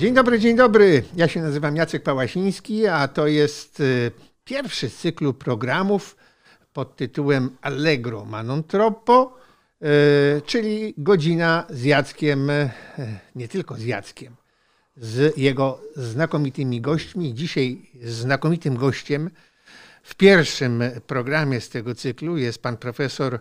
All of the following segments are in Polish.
Dzień dobry, dzień dobry. Ja się nazywam Jacek Pałasiński, a to jest y, pierwszy z cyklu programów pod tytułem Allegro ma non troppo, y, czyli godzina z Jackiem, y, nie tylko z Jackiem, z jego znakomitymi gośćmi. Dzisiaj znakomitym gościem w pierwszym programie z tego cyklu jest pan profesor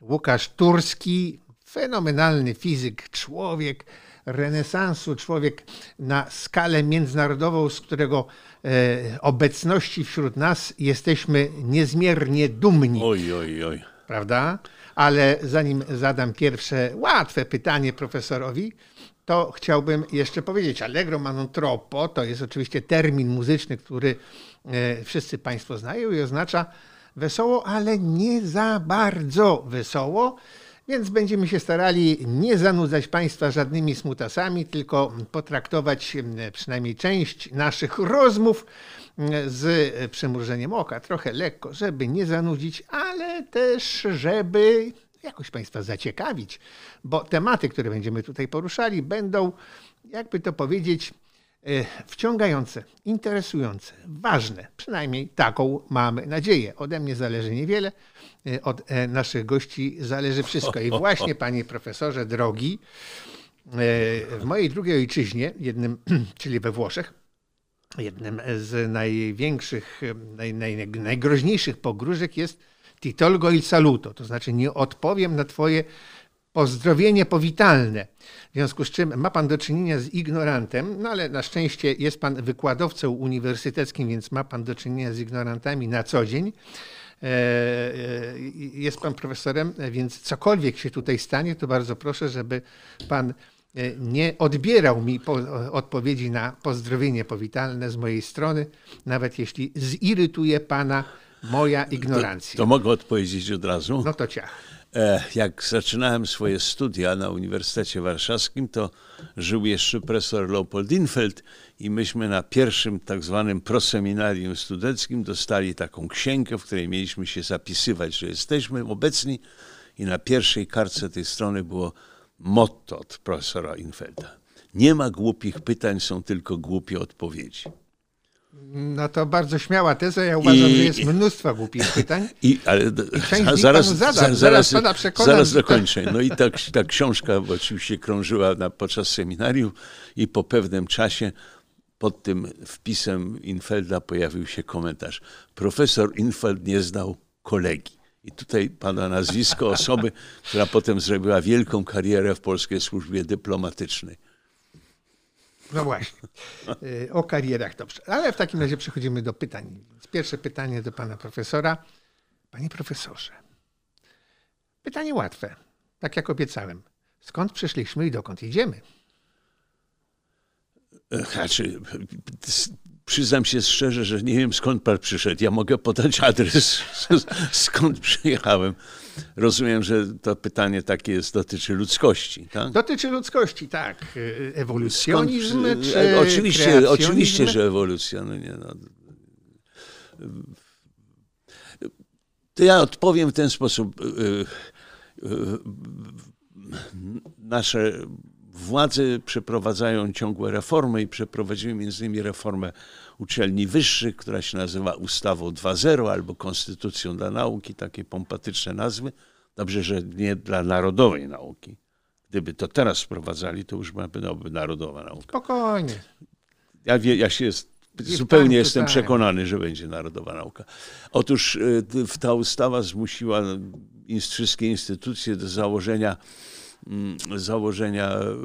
Łukasz Turski, fenomenalny fizyk, człowiek renesansu, człowiek na skalę międzynarodową, z którego e, obecności wśród nas jesteśmy niezmiernie dumni. Oj, oj, oj. Prawda? Ale zanim zadam pierwsze łatwe pytanie profesorowi, to chciałbym jeszcze powiedzieć, Allegro ma non troppo to jest oczywiście termin muzyczny, który e, wszyscy Państwo znają i oznacza wesoło, ale nie za bardzo wesoło. Więc będziemy się starali nie zanudzać Państwa żadnymi smutasami, tylko potraktować przynajmniej część naszych rozmów z przymrużeniem oka, trochę lekko, żeby nie zanudzić, ale też, żeby jakoś Państwa zaciekawić, bo tematy, które będziemy tutaj poruszali, będą, jakby to powiedzieć, e, wciągające, interesujące, ważne. Przynajmniej taką mamy nadzieję. Ode mnie zależy niewiele, od e, naszych gości zależy wszystko. I właśnie, panie profesorze drogi, w mojej drugiej ojczyźnie, jednym, czyli we Włoszech, jednym z największych, naj, naj, najgroźniejszych pogróżek jest titolgo il saluto, to znaczy nie odpowiem na twoje pozdrowienie powitalne. W związku z czym ma pan do czynienia z ignorantem, no ale na szczęście jest pan wykładowcą uniwersyteckim, więc ma pan do czynienia z ignorantami na co dzień. E, e, jest pan profesorem, więc cokolwiek się tutaj stanie, to bardzo proszę, żeby pan e, nie odbierał mi odpowiedzi na pozdrowienie powitalne z mojej strony, nawet jeśli zirytuje pana moja ignorancja. To, to mogę odpowiedzieć od razu? No to ciach. E, jak zaczynałem swoje studia na Uniwersytecie Warszawskim, to żył jeszcze profesor Leopold Infeld i myśmy na pierwszym tak zwanym proseminarium studenckim dostali taką księgę, w której mieliśmy się zapisywać, że jesteśmy obecni i na pierwszej kartce tej strony było motto od profesora Infelda. Nie ma głupich pytań, są tylko głupie odpowiedzi. No to bardzo śmiała teza. Ja uważam, I, że jest mnóstwo głupich pytań. I, ale, I zaraz, zada, zaraz, zaraz, zaraz dokończę. No i ta, ta książka oczywiście krążyła na, podczas seminarium i po pewnym czasie pod tym wpisem Infelda pojawił się komentarz. Profesor Infeld nie znał kolegi. I tutaj pada nazwisko osoby, która potem zrobiła wielką karierę w polskiej służbie dyplomatycznej. No właśnie. Y, o karierach dobrze. Ale w takim razie przechodzimy do pytań. Pierwsze pytanie do pana profesora. Panie profesorze, pytanie łatwe. Tak jak obiecałem. Skąd przyszliśmy i dokąd idziemy? Znaczy, przyznam się szczerze, że nie wiem skąd pan przyszedł. Ja mogę podać adres, skąd przyjechałem. Rozumiem, że to pytanie takie jest, dotyczy ludzkości, tak? Dotyczy ludzkości, tak. Ewolucjonizm skąd, czy e, oczywiście, oczywiście, że ewolucja. No nie, no. To ja odpowiem w ten sposób. E, e, nasze władze przeprowadzają ciągłe reformy i przeprowadziły między innymi reformę uczelni wyższych, która się nazywa ustawą 2.0 albo konstytucją dla nauki, takie pompatyczne nazwy. Dobrze, że nie dla narodowej nauki. Gdyby to teraz wprowadzali, to już byłaby narodowa nauka. Spokojnie. Ja, wie, ja się jest, zupełnie jestem przekonany, że będzie narodowa nauka. Otóż y, ta ustawa zmusiła wszystkie instytucje do założenia założenia e,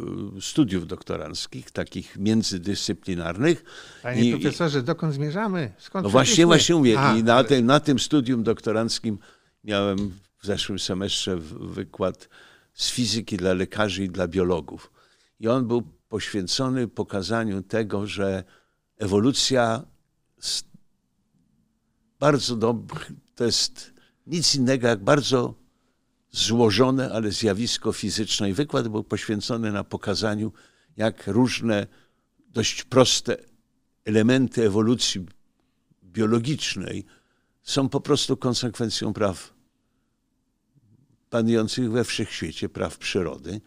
studiów doktoranckich, takich międzydyscyplinarnych. Panie I, profesorze, dokąd zmierzamy? Skąd no właśnie, właśnie mówię. A, I na, tym, na tym studium doktoranckim miałem w zeszłym semestrze wykład z fizyki dla lekarzy i dla biologów. I on był poświęcony pokazaniu tego, że ewolucja bardzo dobrze, to jest nic innego jak bardzo złożone, ale zjawisko fizyczne. I wykład był poświęcony na pokazaniu, jak różne dość proste elementy ewolucji biologicznej są po prostu konsekwencją praw panujących we wszechświecie, praw przyrody.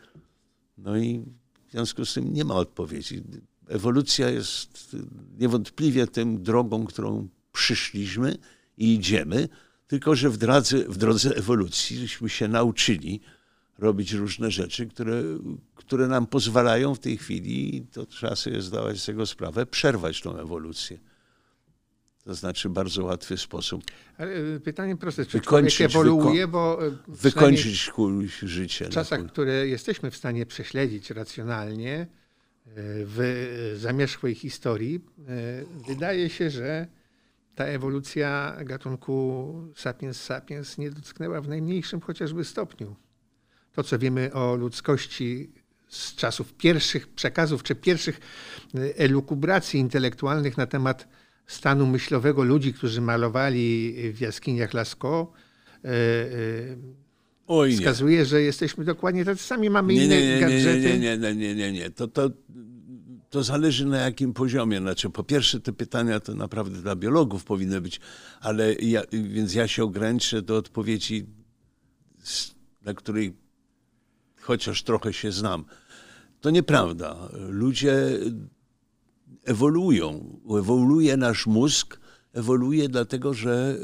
No i w związku z tym nie ma odpowiedzi. ewolucja jest niewątpliwie tym drogą, którą przyszliśmy i idziemy, tylko że w drodze, w drodze ewolucji żeśmy się nauczyli robić różne rzeczy, które, które nam pozwalają w tej chwili, to trzeba sobie zdawać z tego sprawę, przerwać tą ewolucję. To znaczy bardzo łatwy sposób. Ale e, pytanie proste, czy wykończyć, ewoluuje, bo... E, wykończyć życie. W czasach, które jesteśmy w stanie prześledzić racjonalnie e, w zamierzchłej historii, wydaje się, że ta ewolucja gatunku sapiens sapiens nie dotknęła w najmniejszym chociażby stopniu. To, co wiemy o ludzkości z czasów pierwszych przekazów czy pierwszych elukubracji intelektualnych na temat stanu myślowego ludzi, którzy malowali w jaskiniach Lascaux, e, e, Oj, wskazuje, że jesteśmy dokładnie tacy sami, mamy nie, inne nie, nie, gadżety. Nie, nie, nie, nie, nie, nie. To, to, to zależy na jakim poziomie. Znaczy, po pierwsze, te pytania to naprawdę dla biologów powinny być, ale ja, więc ja się ograniczę do odpowiedzi, na której chociaż trochę się znam. To nieprawda. Ludzie ewoluują. Ewoluuje nasz mózg, ewoluuje dlatego, że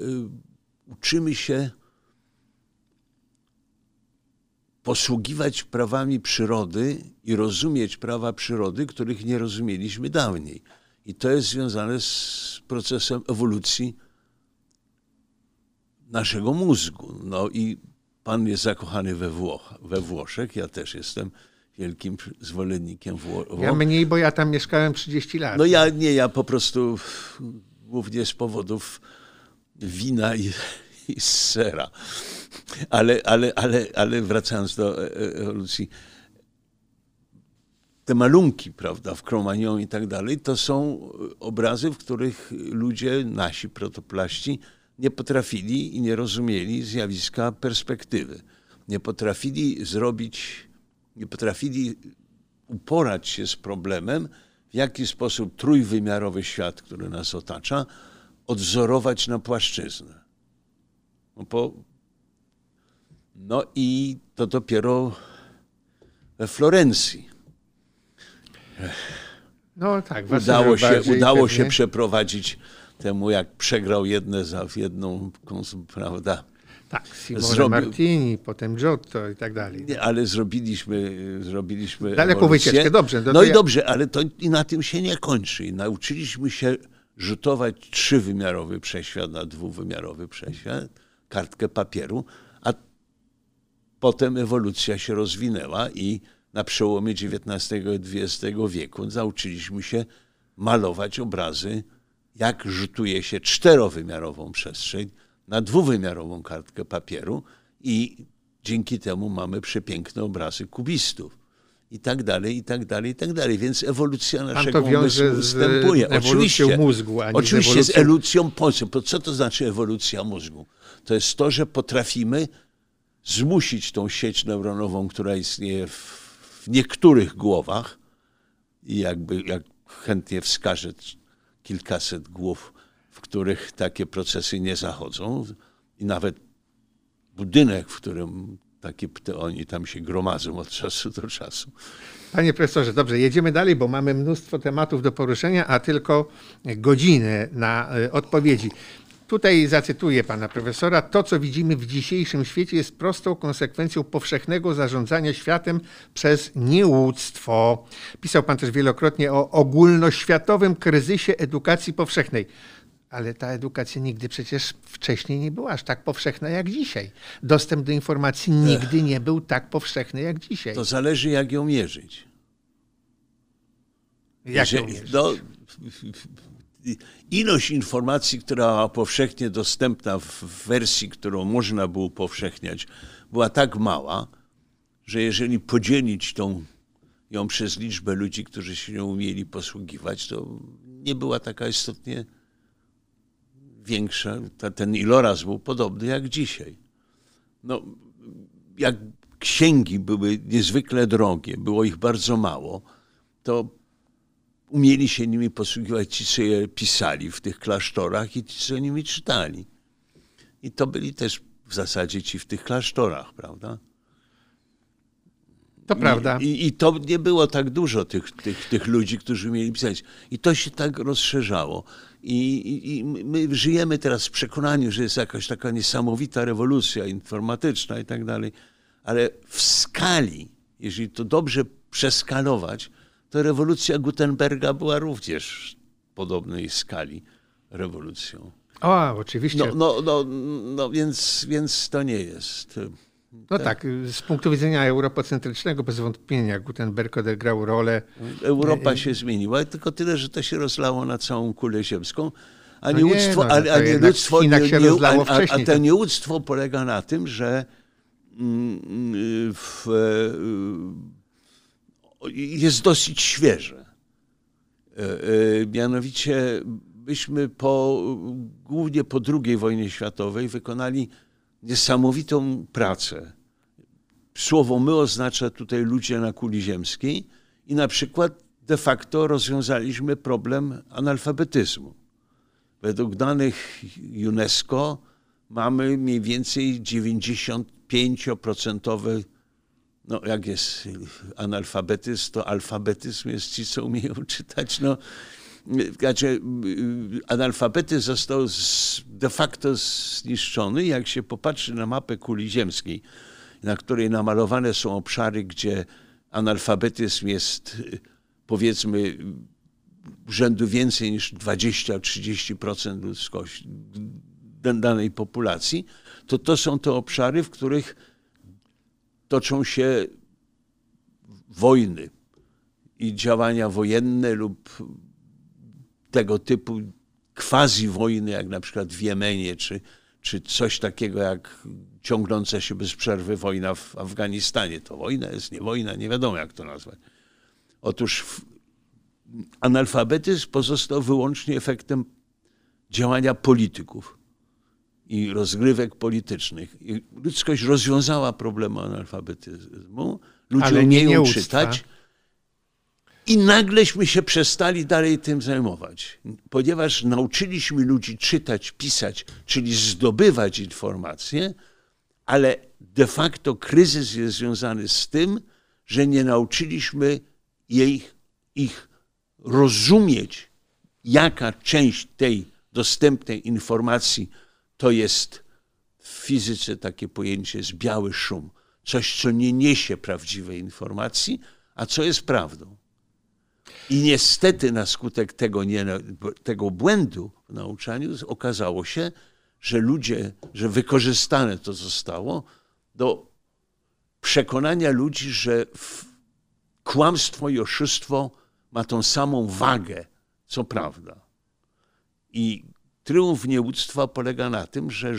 y, uczymy się posługiwać prawami przyrody i rozumieć prawa przyrody, których nie rozumieliśmy dawniej. I to jest związane z procesem ewolucji naszego mózgu. No i pan jest zakochany we, Włoch, we Włoszech, ja też jestem wielkim zwolennikiem Włoch. Ja mniej, bo ja tam mieszkałem 30 lat. No ja nie, ja po prostu głównie z powodów wina i, i sera. Ale, ale, ale, ale wracając do e, e, ewolucji, te malunki, prawda, w Kromanią i tak dalej, to są obrazy, w których ludzie, nasi protoplaści, nie potrafili i nie rozumieli zjawiska perspektywy. Nie potrafili zrobić nie potrafili uporać się z problemem, w jaki sposób trójwymiarowy świat, który nas otacza, odzorować na płaszczyznę. No, po, no i to dopiero we Florencji. No tak, udało się, udało się przeprowadzić temu, jak przegrał jedne za jedną, prawda, tak, Simone Zrobi... Martini, potem Giotto i tak dalej. Nie, ale zrobiliśmy, zrobiliśmy Daleką wycieczkę, dobrze. No, no i ja... dobrze, ale to i na tym się nie kończy. I nauczyliśmy się rzutować trzywymiarowy przeświat na dwuwymiarowy przeświat, kartkę papieru, potem ewolucja się rozwinęła i na przełomie XIX i XX wieku nauczyliśmy się malować obrazy, jak rzutuje się czterowymiarową przestrzeń, na dwuwymiarową kartkę papieru i dzięki temu mamy przepiękne obrazy kubistów. I tak dalej, i tak dalej, i tak dalej. Więc ewolucja naszego umysłu ustępuje. Oczywiście, mózgu, a nie oczywiście z, ewolucją... z ewolucją Co to znaczy ewolucja mózgu? To jest to, że potrafimy zmusić tą sieć neuronową, która istnieje w, w niektórych głowach i jakby jak chętnie wskażę kilkaset głów w których takie procesy nie zachodzą i nawet budynek, w którym takie oni tam się gromadzą od czasu do czasu. Panie profesorze, dobrze, jedziemy dalej, bo mamy mnóstwo tematów do poruszenia, a tylko godzinę na e, odpowiedzi. Tutaj zacytuję pana profesora. To, co widzimy w dzisiejszym świecie, jest prostą konsekwencją powszechnego zarządzania światem przez nieuctwo. Pisał pan też wielokrotnie o ogólnoświatowym kryzysie edukacji powszechnej ale ta edukacja nigdy przecież wcześniej nie była aż tak powszechna jak dzisiaj. Dostęp do informacji nigdy nie był tak powszechny jak dzisiaj. To zależy, jak ją mierzyć. Jak ją mierzyć? No, ilość informacji, która była powszechnie dostępna w wersji, którą można było upowszechniać, była tak mała, że jeżeli podzielić tą, ją przez liczbę ludzi, którzy się nią umieli posługiwać, to nie była taka istotnie większa, ten iloraz był podobny jak dzisiaj. No, jak księgi były niezwykle drogie, było ich bardzo mało, to umieli się nimi posługiwać ci, co je pisali w tych klasztorach i ci, co nimi czytali. I to byli też w zasadzie ci w tych klasztorach, prawda? To prawda. I, I, to nie było tak dużo tych, tych, tych ludzi, którzy mieli pisać. I to się tak rozszerzało. I, i, I, my żyjemy teraz w przekonaniu, że jest jakaś taka niesamowita rewolucja informatyczna i tak dalej, ale w skali, jeżeli to dobrze przeskalować, to rewolucja Gutenberga była również podobnej skali rewolucją. O, oczywiście. No, no, no, no więc, więc to nie jest. No tak. tak, z punktu widzenia europocentrycznego bez wątpienia Gutenberg odegrał rolę. Europa się zmieniła, tylko tyle, że to się rozlało na całą kulę ziemską. A no nieuctwo, no, a, a nie ludztwo, nie, nie, a, a, a to nieuctwo polega na tym, że mm, w, jest dosyć świeże. E, e, mianowicie myśmy po, głównie po II wojnie światowej wykonali niesamowitą pracę. Słowo my oznacza tutaj ludzie na kuli ziemskiej i na przykład de facto rozwiązaliśmy problem analfabetyzmu. Według danych UNESCO mamy mniej więcej 95% no jak jest analfabetyzm, to alfabetyzm jest ci, co umieją czytać. No, znaczy, analfabetyzm został de facto zniszczony. Jak się popatrzy na mapę kuli ziemskiej, na której namalowane są obszary, gdzie analfabetyzm jest powiedzmy rzędu więcej niż 20-30% ludzkości danej populacji, to to są te obszary, w których toczą się wojny i działania wojenne lub tego typu quasi wojny, jak na przykład w Jemenie, czy, czy coś takiego jak ciągnąca się bez przerwy wojna w Afganistanie. To wojna jest, nie wojna, nie wiadomo jak to nazwać. Otóż analfabetyzm pozostał wyłącznie efektem działania polityków i rozgrywek politycznych. I ludzkość rozwiązała problem analfabetyzmu, ludzie Ale umieją czytać i nagleśmy się przestali dalej tym zajmować, ponieważ nauczyliśmy ludzi czytać, pisać, czyli zdobywać informacje, ale de facto kryzys jest związany z tym, że nie nauczyliśmy jej, ich rozumieć, jaka część tej dostępnej informacji to jest w fizyce takie pojęcie jest biały szum. Coś, co nie niesie prawdziwej informacji, a co jest prawdą. I niestety na skutek tego, nie, tego błędu w nauczaniu okazało się, że ludzie, że wykorzystane to zostało do przekonania ludzi, że kłamstwo i oszustwo ma tą samą wagę, co prawda. I Tryumf nieuctwa polega na tym, że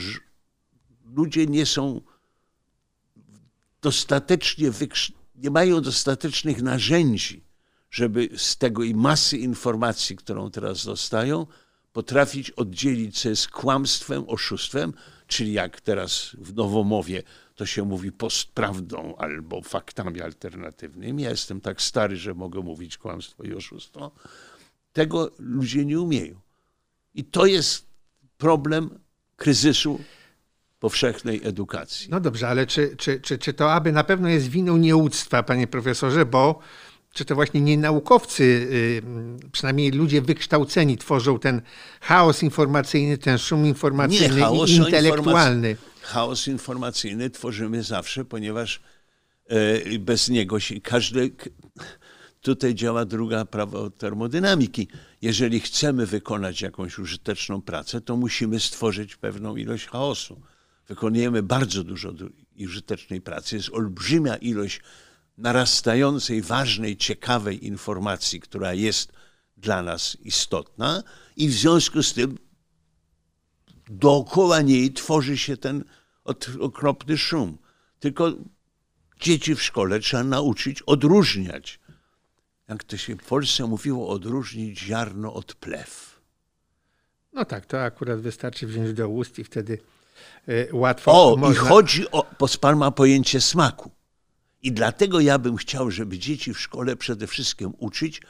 ludzie nie są dostatecznie, nie mają dostatecznych narzędzi, żeby z tego i masy informacji, którą teraz dostają, potrafić oddzielić, co jest kłamstwem, oszustwem, czyli jak teraz w nowomowie to się mówi postprawdą albo faktami alternatywnymi. Ja jestem tak stary, że mogę mówić kłamstwo i oszustwo. Tego ludzie nie umieją. I to jest problem kryzysu powszechnej edukacji. No dobrze, ale czy, czy, czy, czy to aby na pewno jest winą nieuctwa, panie profesorze, bo czy to właśnie nie naukowcy, y, przynajmniej ludzie wykształceni, tworzą ten chaos informacyjny, ten szum informacyjny nie, i intelektualny? Informac chaos informacyjny tworzymy zawsze, ponieważ e, bez niego się każdy Tutaj działa druga prawo termodynamiki. Jeżeli chcemy wykonać jakąś użyteczną pracę, to musimy stworzyć pewną ilość chaosu. Wykonujemy bardzo dużo użytecznej pracy. Jest olbrzymia ilość narastającej, ważnej, ciekawej informacji, która jest dla nas istotna, i w związku z tym dookoła niej tworzy się ten okropny szum. Tylko dzieci w szkole trzeba nauczyć odróżniać jak to się w Polsce mówiło, odróżnić ziarno od plew. No tak, to akurat wystarczy wziąć do ust i wtedy y, łatwo O, można... i chodzi o, pan ma pojęcie smaku. I dlatego ja bym chciał, żeby dzieci w szkole przede wszystkim uczyć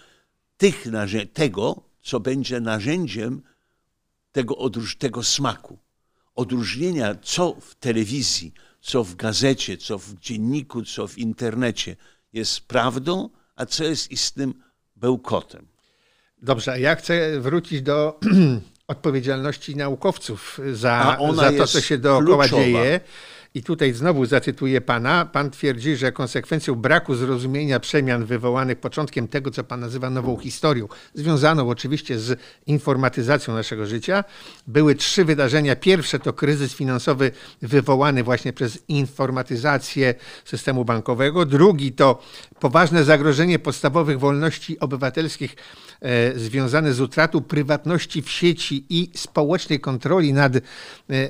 tych tego, co będzie narzędziem tego, odróż tego smaku. Odróżnienia, co w telewizji, co w gazecie, co w dzienniku, co w internecie jest prawdą, a co jest istnym bełkotem. Dobrze, ja chcę wrócić do odpowiedzialności naukowców za, za to, co się dookoła kluczowa. dzieje. I tutaj znowu zacytuję pana. Pan twierdzi, że konsekwencją braku zrozumienia przemian wywołanych początkiem tego, co pan nazywa nową historią, związaną oczywiście z informatyzacją naszego życia, były trzy wydarzenia. Pierwsze to kryzys finansowy wywołany właśnie przez informatyzację systemu bankowego. Drugi to poważne zagrożenie podstawowych wolności obywatelskich związane z utratą prywatności w sieci i społecznej kontroli nad e,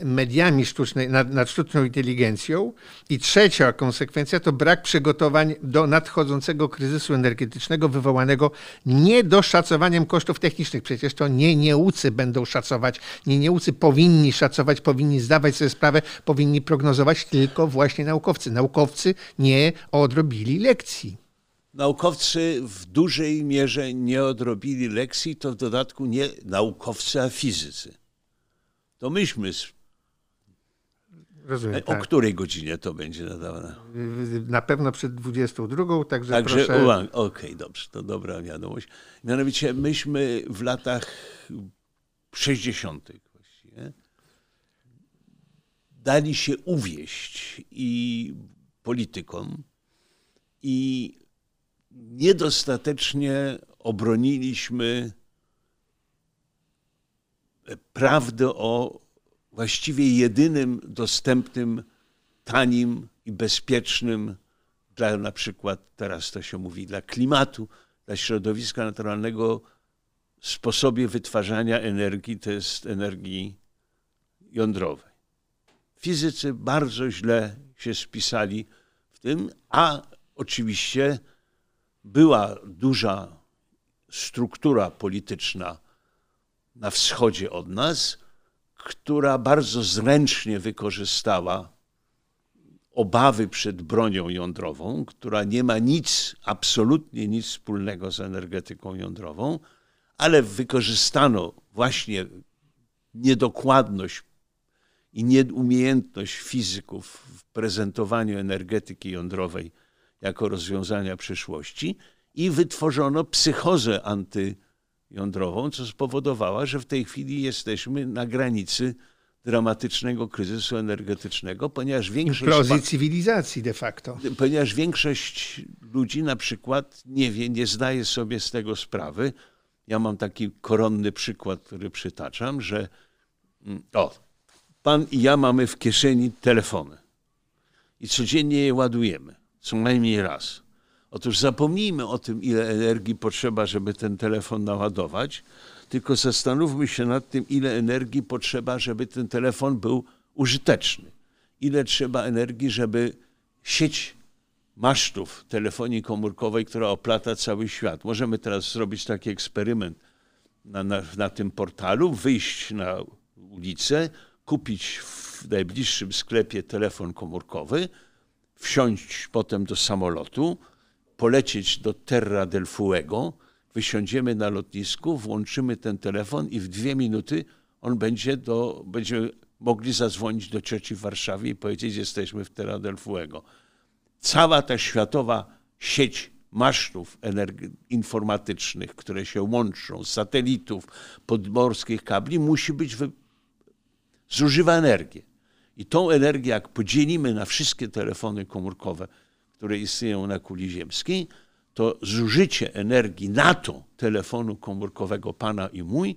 mediami sztucznej, nad, nad sztuczną inteligencją. I trzecia konsekwencja to brak przygotowań do nadchodzącego kryzysu energetycznego wywołanego niedoszacowaniem kosztów technicznych. Przecież to nie nieucy będą szacować, nie nieucy powinni szacować, powinni zdawać sobie sprawę, powinni prognozować, tylko właśnie naukowcy. Naukowcy nie odrobili lekcji. Naukowcy w dużej mierze nie odrobili lekcji, to w dodatku nie naukowcy, a fizycy. To myśmy. Rozumiem, o tak. której godzinie to będzie nadawane? Na pewno przed 22, także, także proszę... Okej, okay, dobrze, to dobra wiadomość. Mianowicie myśmy w latach 60. właściwie dali się uwieść i politykom, i niedostatecznie obroniliśmy prawdę o właściwie jedynym dostępnym, tanim i bezpiecznym dla na przykład, teraz to się mówi, dla klimatu, dla środowiska naturalnego sposobie wytwarzania energii, to jest energii jądrowej. Fizycy bardzo źle się spisali w tym, a oczywiście była duża struktura polityczna na wschodzie od nas, która bardzo zręcznie wykorzystała obawy przed bronią jądrową, która nie ma nic, absolutnie nic wspólnego z energetyką jądrową, ale wykorzystano właśnie niedokładność i nieumiejętność fizyków w prezentowaniu energetyki jądrowej jako rozwiązania przyszłości i wytworzono psychozę antyjądrową, co spowodowała, że w tej chwili jesteśmy na granicy dramatycznego kryzysu energetycznego, ponieważ większość... Implozji cywilizacji de facto. Ponieważ większość ludzi na przykład nie wie, nie zdaje sobie z tego sprawy. Ja mam taki koronny przykład, który przytaczam, że mm, o, pan i ja mamy w kieszeni telefony i codziennie je ładujemy co najmniej raz. Otóż zapomnijmy o tym, ile energii potrzeba, żeby ten telefon naładować, tylko zastanówmy się nad tym, ile energii potrzeba, żeby ten telefon był użyteczny. Ile trzeba energii, żeby sieć masztów telefonii komórkowej, która oplata cały świat. Możemy teraz zrobić taki eksperyment na, na, na tym portalu, wyjść na ulicę, kupić w najbliższym sklepie telefon komórkowy, wsiąść potem do samolotu, polecieć do Terra del Fuego, wysiądziemy na lotnisku, włączymy ten telefon i w dwie minuty on będzie do, będziemy mogli zadzwonić do cioci w Warszawie i powiedzieć, jesteśmy w Terra del Fuego. Cała ta światowa sieć masztów informatycznych, które się łączą, satelitów, podmorskich kabli, musi być, wy... zużywa energię. I tą energię, jak podzielimy na wszystkie telefony komórkowe, które istnieją na kuli ziemskiej, to zużycie energii na to telefonu komórkowego pana i mój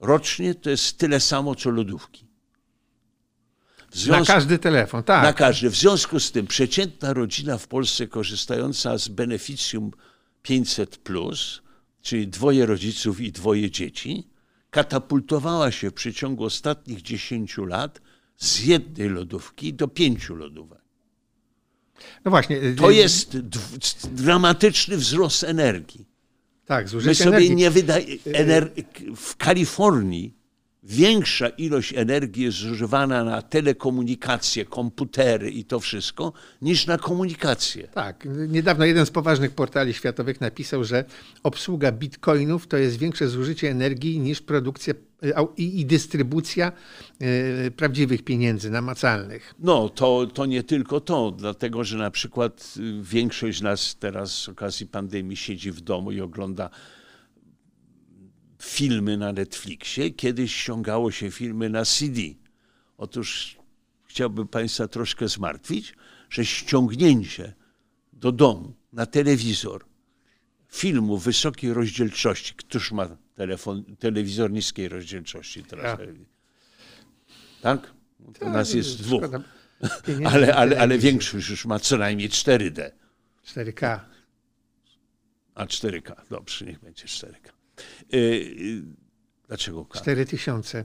rocznie to jest tyle samo co lodówki. Związku, na każdy telefon, tak. Na każdy. W związku z tym przeciętna rodzina w Polsce korzystająca z beneficjum 500, czyli dwoje rodziców i dwoje dzieci, katapultowała się w przeciągu ostatnich 10 lat z jednej lodówki do pięciu lodówek. No właśnie. Y, to y, jest dramatyczny wzrost energii. Tak, zużycie My sobie energii. nie wydajemy. W Kalifornii większa ilość energii jest zużywana na telekomunikacje, komputery i to wszystko, niż na komunikację. Tak. Niedawno jeden z poważnych portali światowych napisał, że obsługa bitcoinów to jest większe zużycie energii niż produkcja i, dystrybucja y, prawdziwych pieniędzy namacalnych. No, to, to nie tylko to, dlatego że na przykład y, większość z nas teraz z okazji pandemii siedzi w domu i ogląda filmy na Netflixie. Kiedyś ściągało się filmy na CD. Otóż chciałbym Państwa troszkę zmartwić, że ściągnięcie do domu na telewizor filmu wysokiej rozdzielczości, któż ma telefon, telewizor niskiej rozdzielczości teraz? Ja. Tak? To nas jest dwóch. Szkoda pieniędzy Ale, ale, ale większość już ma co najmniej 4D. 4K. A 4K, dobrze, niech będzie 4K. Yy, yy, dlaczego K? 4000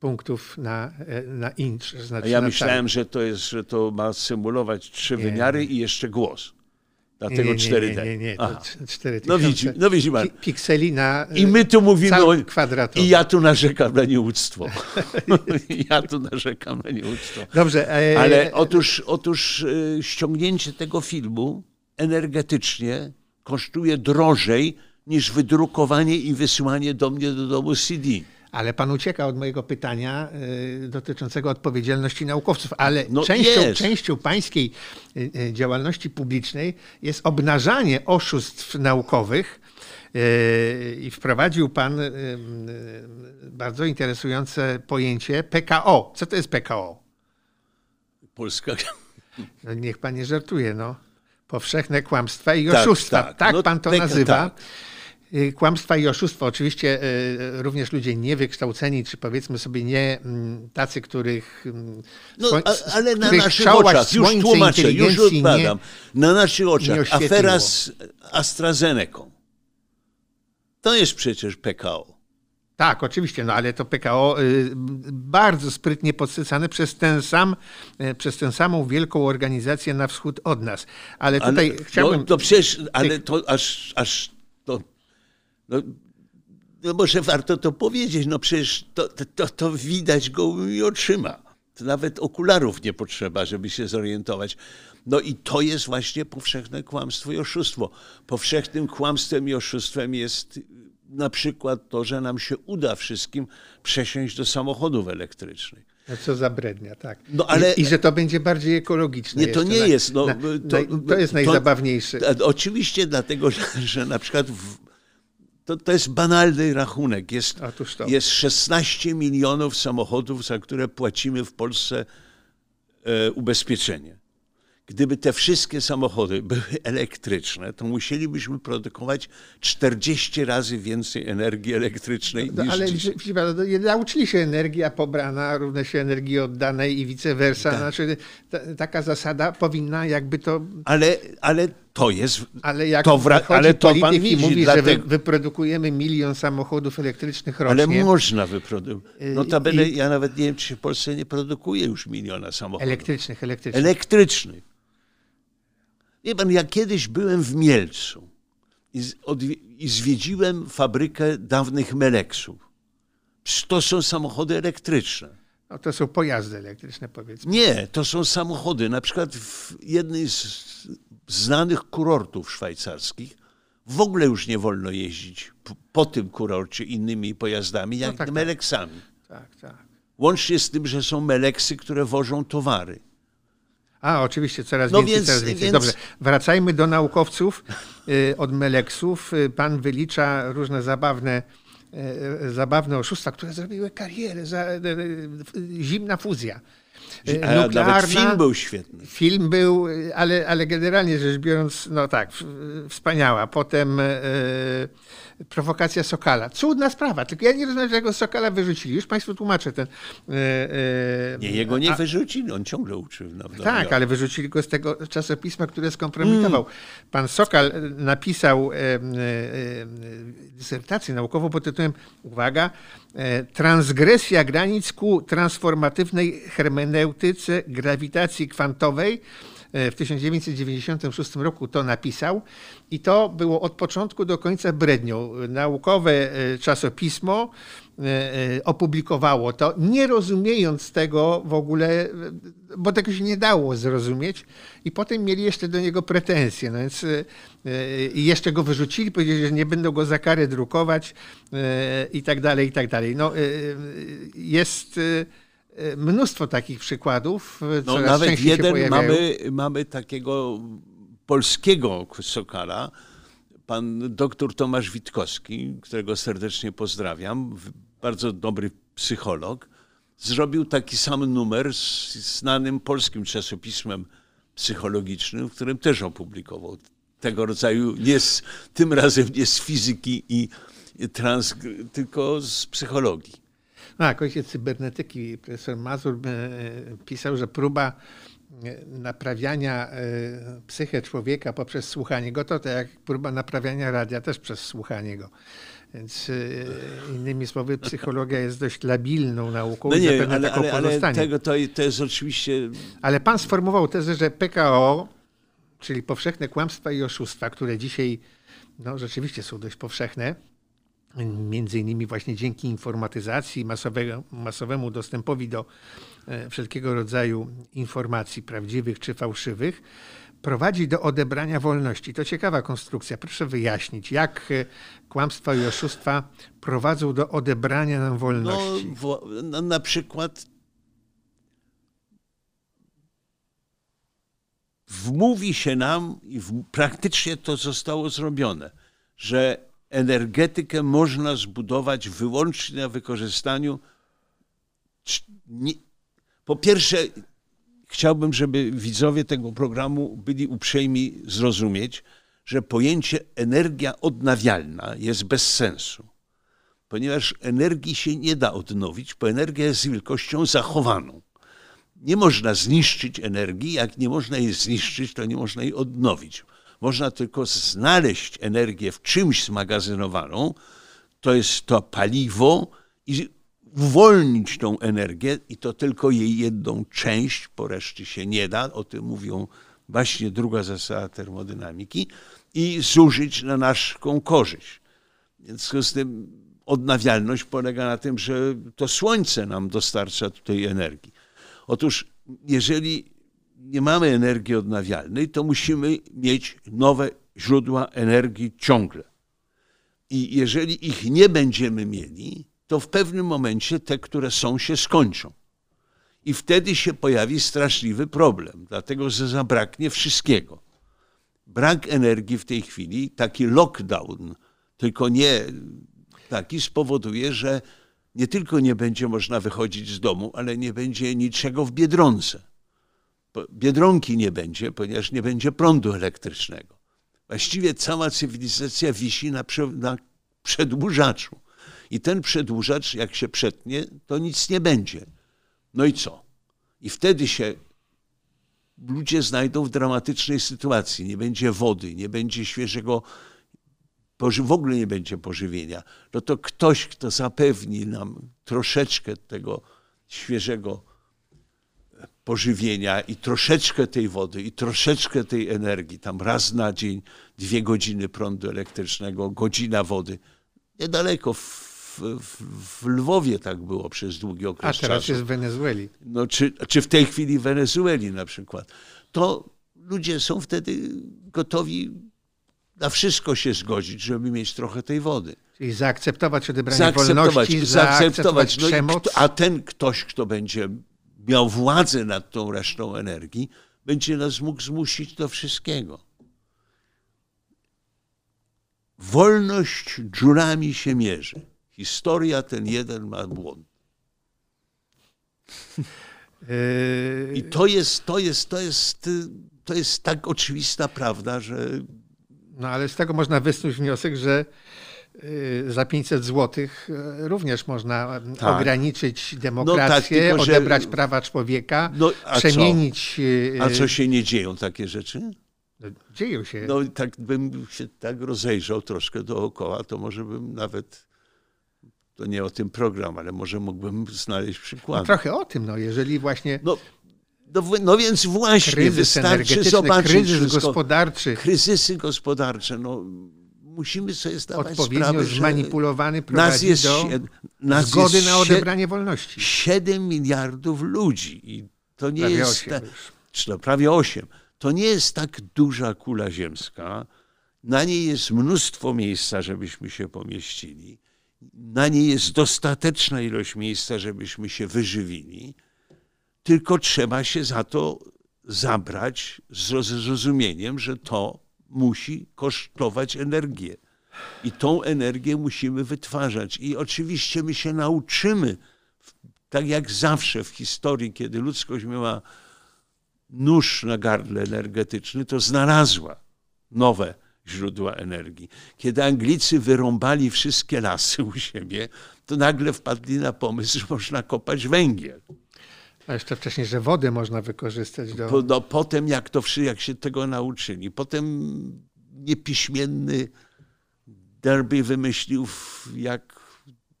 punktów na, e, na inch. A Znaczy ja myślałem, że to jest, że to ma symulować trzy wymiary i jeszcze głos. Dlatego nie, nie, 4D. Nie, nie, nie, to Aha. 4000 No widzi, no widzi pan. pi- pikseli na I my tu mówimy cały o... kwadratowy. I ja tu narzekam na nieuctwo. ja tu narzekam na nieuctwo. Dobrze, e, Ale otóż, otóż y, ściągnięcie tego filmu energetycznie kosztuje drożej niż wydrukowanie i wysyłanie do mnie do domu CD. ale pan ucieka od mojego pytania e, dotyczącego odpowiedzialności naukowców, ale No częścią, jest. częścią pańskiej e, e, działalności publicznej jest obnażanie oszustw naukowych. e, I wprowadził pan e, bardzo interesujące pojęcie PKO. Co to jest PKO? Polska. No niech pan nie żartuje, no. Powszechne kłamstwa i Tak, oszustwa. Tak, tak. No, pan to nazywa. tak. Y, Kłamstwa i oszustwa. Oczywiście y, również ludzie niewykształceni, czy powiedzmy sobie nie mm, tacy, których, mm, No, a, ale na których naszych oczach, już tłumaczę, już odpowiadam. Na naszych oczach afera z AstraZeneką. To jest przecież PKO. Tak, oczywiście, no ale to PKO y, bardzo sprytnie podsycane przez ten sam, y, przez tę samą wielką organizację na wschód od nas. Ale Ale, tutaj chciałbym... no, to przecież, ale to aż, aż to, no, no może warto to powiedzieć, no przecież to, to, to widać gołymi oczyma. To nawet okularów nie potrzeba, żeby się zorientować. No i to jest właśnie powszechne kłamstwo i oszustwo. Powszechnym kłamstwem i oszustwem jest na przykład to, że nam się uda wszystkim przesiąść do samochodów elektrycznych. No co za brednia, tak. No, ale- I, I że to będzie bardziej ekologiczne. Nie, to nie na- jest. No, na, to, to, to jest najzabawniejsze. To, oczywiście dlatego, że, że na przykład w, to, to jest banalny rachunek. Jest, jest 16 milionów samochodów, za które płacimy w Polsce e, ubezpieczenie. Gdyby te wszystkie samochody były elektryczne, to musielibyśmy produkować 40 razy więcej energii elektrycznej No, niż ale no, nie nauczyli się energia pobrana równa się energii oddanej i vice versa. Tak. Znaczy, ta, taka zasada powinna jakby to... Ale, ale to jest... Ale jak to wra- ale to pan widzi, mówi, że wy, wyprodukujemy milion samochodów elektrycznych Ale rocznie, można wyprodukować. Notabene i- ja nawet nie wiem, czy się w Polsce nie produkuje już miliona samochodów. elektrycznych, elektrycznych. Elektrycznych. Wie pan, ja kiedyś byłem w Mielcu i, i zwiedziłem fabrykę dawnych Meleksów. To są samochody elektryczne. No, to są pojazdy elektryczne, powiedzmy. Nie, to są samochody. Na przykład w jednej z znanych kurortów szwajcarskich w ogóle już nie wolno jeździć po, tym kurorcie innymi pojazdami, jak tak, tak. Meleksami. Tak, tak. Łącznie z tym, że są Meleksy, które wożą towary. A, oczywiście, coraz No więcej, więc- coraz więcej. więc- Dobrze, wracajmy do naukowców y, od Meleksów. Y, Pan wylicza różne zabawne, zabawne oszustwa, które zrobiły karierę. Y, zimna fuzja. Y, A nawet film był świetny. Film był, ale, ale generalnie rzecz biorąc, no tak, wspaniała. Potem e, prowokacja Sokala. Cudna sprawa, tylko ja nie rozumiem, dlaczego Sokala wyrzucili. Już Państwu tłumaczę ten. e, e, Nie, jego nie a- wyrzucili, on ciągle uczył. Na tak, ale wyrzucili go z tego czasopisma, które skompromitował. Pan Sokal napisał e, dysertację naukową pod tytułem, uwaga, Transgresja granic ku transformatywnej hermeneutyce grawitacji kwantowej w 1996 roku to napisał i to było od początku do końca brednią. Naukowe czasopismo opublikowało to, nie rozumiejąc tego w ogóle, bo tego się nie dało zrozumieć i potem mieli jeszcze do niego pretensje, no więc i jeszcze go wyrzucili, powiedzieli, że nie będą go za karę drukować i tak dalej, i tak dalej. No, jest mnóstwo takich przykładów. No, nawet jeden mamy, mamy takiego polskiego sokala, pan doktor Tomasz Witkowski, którego serdecznie pozdrawiam, bardzo dobry psycholog, zrobił taki sam numer z znanym polskim czasopismem psychologicznym, w którym też opublikował tego rodzaju, nie z, tym razem nie z fizyki i trans, tylko z psychologii. Tak, ojciec cybernetyki, profesor Mazur e, pisał, że próba e, naprawiania e, psychę człowieka poprzez słuchanie go, to tak jak próba naprawiania radia też przez słuchanie go. Więc innymi słowy, psychologia jest dość labilną nauką. No nie, ale, ale, ale tego to, to jest oczywiście... Ale pan sformułował tezę, że PKO, czyli powszechne kłamstwa i oszustwa, które dzisiaj no, rzeczywiście są dość powszechne, między innymi właśnie dzięki informatyzacji, masowego, masowemu dostępowi do e, wszelkiego rodzaju informacji prawdziwych czy fałszywych, prowadzi do odebrania wolności. To ciekawa konstrukcja. Proszę wyjaśnić, jak e, kłamstwa i oszustwa prowadzą do odebrania nam wolności. No, no na przykład wmówi się nam, i praktycznie to zostało zrobione, że energetykę można zbudować wyłącznie na wykorzystaniu. Po pierwsze, chciałbym, żeby widzowie tego programu byli uprzejmi zrozumieć, że pojęcie energia odnawialna jest bez sensu, ponieważ energii się nie da odnowić, bo energia jest wielkością zachowaną. Nie można zniszczyć energii, jak nie można jej zniszczyć, to nie można jej odnowić. Można tylko znaleźć energię w czymś zmagazynowaną, to jest to paliwo i uwolnić tą energię i to tylko jej jedną część, po reszcie się nie da, o tym mówią właśnie druga zasada termodynamiki, i zużyć na naszą korzyść. Więc z tym odnawialność polega na tym, że to słońce nam dostarcza tutaj energii. Otóż jeżeli nie mamy energii odnawialnej, to musimy mieć nowe źródła energii ciągle. I jeżeli ich nie będziemy mieli, to w pewnym momencie te, które są, się skończą. I wtedy się pojawi straszliwy problem, dlatego że zabraknie wszystkiego. Brak energii w tej chwili, taki lockdown, tylko nie taki, spowoduje, że nie tylko nie będzie można wychodzić z domu, ale nie będzie niczego w biedronce. Biedronki nie będzie, ponieważ nie będzie prądu elektrycznego. Właściwie cała cywilizacja wisi na, na przedłużaczu. I ten przedłużacz, jak się przetnie, to nic nie będzie. No i co? I wtedy się ludzie znajdą w dramatycznej sytuacji. Nie będzie wody, nie będzie świeżego, w ogóle nie będzie pożywienia. No to ktoś, kto zapewni nam troszeczkę tego świeżego pożywienia i troszeczkę tej wody, i troszeczkę tej energii, tam raz na dzień, dwie godziny prądu elektrycznego, godzina wody. Niedaleko w, w, w Lwowie tak było przez długi okres A teraz czasu. jest w Wenezueli. No, czy, czy w tej chwili w Wenezueli na przykład. To ludzie są wtedy gotowi na wszystko się zgodzić, żeby mieć trochę tej wody. Czyli zaakceptować odebranie zaakceptować, wolności, zaakceptować, zaakceptować no kto, a ten ktoś, kto będzie miał władzę nad tą resztą energii, będzie nas mógł zmusić do wszystkiego. Wolność dziurami się mierzy. Historia ten jeden ma błąd. I to jest, to jest, to jest, to jest tak oczywista prawda, że. No ale z tego można wysnuć wniosek, że za 500 zł y, również można tak. ograniczyć demokrację, no tak, tylko, odebrać że... prawa człowieka, no, przemienić. Co? Y, a co się nie dzieją takie rzeczy? No, dzieją się. No tak bym się tak rozejrzał troszkę dookoła, to może bym nawet. To nie o tym program, ale może mógłbym znaleźć przykład. No, trochę o tym, no jeżeli właśnie. No, No, no więc właśnie, kryzys wystarczy zobaczyć kryzys wszystko. gospodarczy. Kryzysy gospodarcze, no musimy sobie zdawać Odpowiednio sprawę, zmanipulowany że nas prowadzi jest, do nas zgody jest na odebranie wolności. 7 miliardów ludzi i to nie Prawie jest... osiem ta- już. czy to prawie 8. To nie jest tak duża kula ziemska. Na niej jest mnóstwo miejsca, żebyśmy się pomieścili. Na niej jest dostateczna ilość miejsca, żebyśmy się wyżywili. Tylko trzeba się za to zabrać z roz- zrozumieniem, że to musi kosztować energię. I tą energię musimy wytwarzać. I oczywiście my się nauczymy, tak jak zawsze w historii, kiedy ludzkość miała nóż na gardle energetyczny, to znalazła nowe źródła energii. Kiedy Anglicy wyrąbali wszystkie lasy u siebie, to nagle wpadli na pomysł, że można kopać węgiel. A jeszcze wcześniej, że wodę można wykorzystać do... Po, no, potem, jak, to, jak się tego nauczyli, potem niepiśmienny Derby wymyślił, jak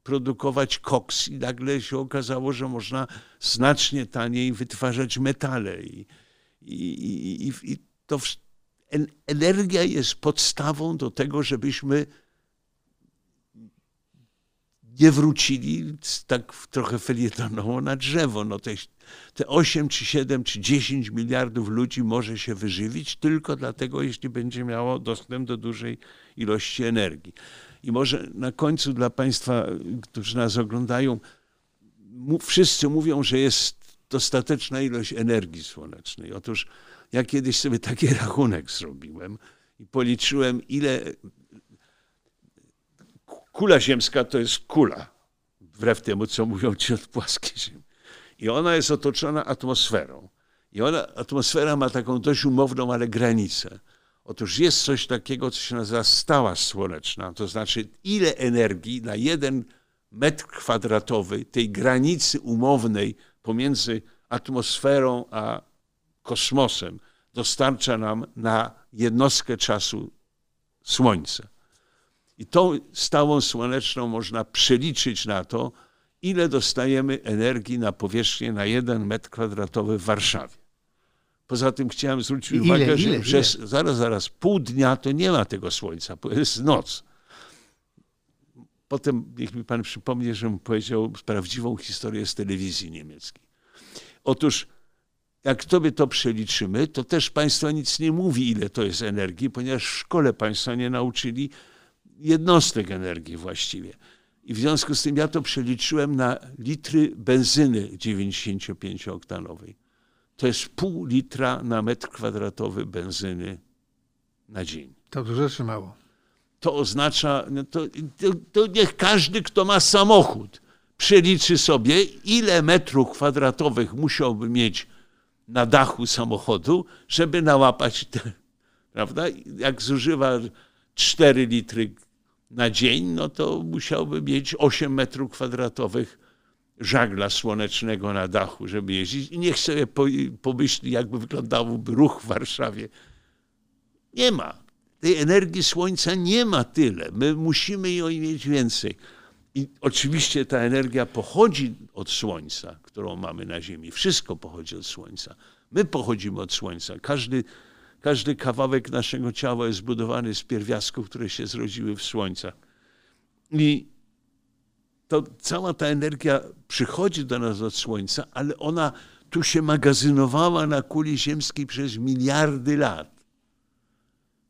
produkować koks i nagle się okazało, że można znacznie taniej wytwarzać metale. I, i, i, i, to energia jest podstawą do tego, żebyśmy nie wrócili tak trochę felietonowo na drzewo. No te, te 8 czy 7 czy 10 miliardów ludzi może się wyżywić tylko dlatego, jeśli będzie miało dostęp do dużej ilości energii. I może na końcu dla Państwa, którzy nas oglądają, wszyscy mówią, że jest dostateczna ilość energii słonecznej. Otóż ja kiedyś sobie taki rachunek zrobiłem i policzyłem, ile kula ziemska to jest kula, wbrew temu, co mówią ci od płaskiej ziemi. I ona jest otoczona atmosferą. I ona, atmosfera ma taką dość umowną, ale granicę. Otóż jest coś takiego, co się nazywa stała słoneczna, to znaczy ile energii na jeden metr kwadratowy tej granicy umownej pomiędzy atmosferą a kosmosem dostarcza nam na jednostkę czasu Słońce. I tą stałą słoneczną można przeliczyć na to, ile dostajemy energii na powierzchnię na jeden metr kwadratowy w Warszawie. Poza tym chciałem zwrócić Ile, uwagę, ile, że ile? przez zaraz, zaraz pół dnia to nie ma tego słońca, bo jest noc. Potem niech mi pan przypomnie, żebym powiedział prawdziwą historię z telewizji niemieckiej. Otóż jak sobie to przeliczymy, to też państwo nic nie mówi, ile to jest energii, ponieważ w szkole państwa nie nauczyli jednostek energii właściwie. I w związku z tym ja to przeliczyłem na litry benzyny 95-oktanowej. To jest pół litra na metr kwadratowy benzyny na dzień. To dużo czy mało? To oznacza, no to, to, to niech każdy, kto ma samochód, przeliczy sobie, ile metrów kwadratowych musiałby mieć na dachu samochodu, żeby nałapać, te, prawda? Jak zużywa 4 litry na dzień, no to musiałby mieć 8 metrów kwadratowych żagla słonecznego na dachu, żeby jeździć. I niech sobie po- pomyśli, jakby wyglądałby ruch w Warszawie. Nie ma. Tej energii słońca nie ma tyle. My musimy jej mieć więcej. I oczywiście ta energia pochodzi od słońca, którą mamy na Ziemi. Wszystko pochodzi od słońca. My pochodzimy od słońca. Każdy, każdy kawałek naszego ciała jest zbudowany z pierwiastków, które się zrodziły w słońcach. I to cała ta energia przychodzi do nas od słońca, ale ona tu się magazynowała na kuli ziemskiej przez miliardy lat.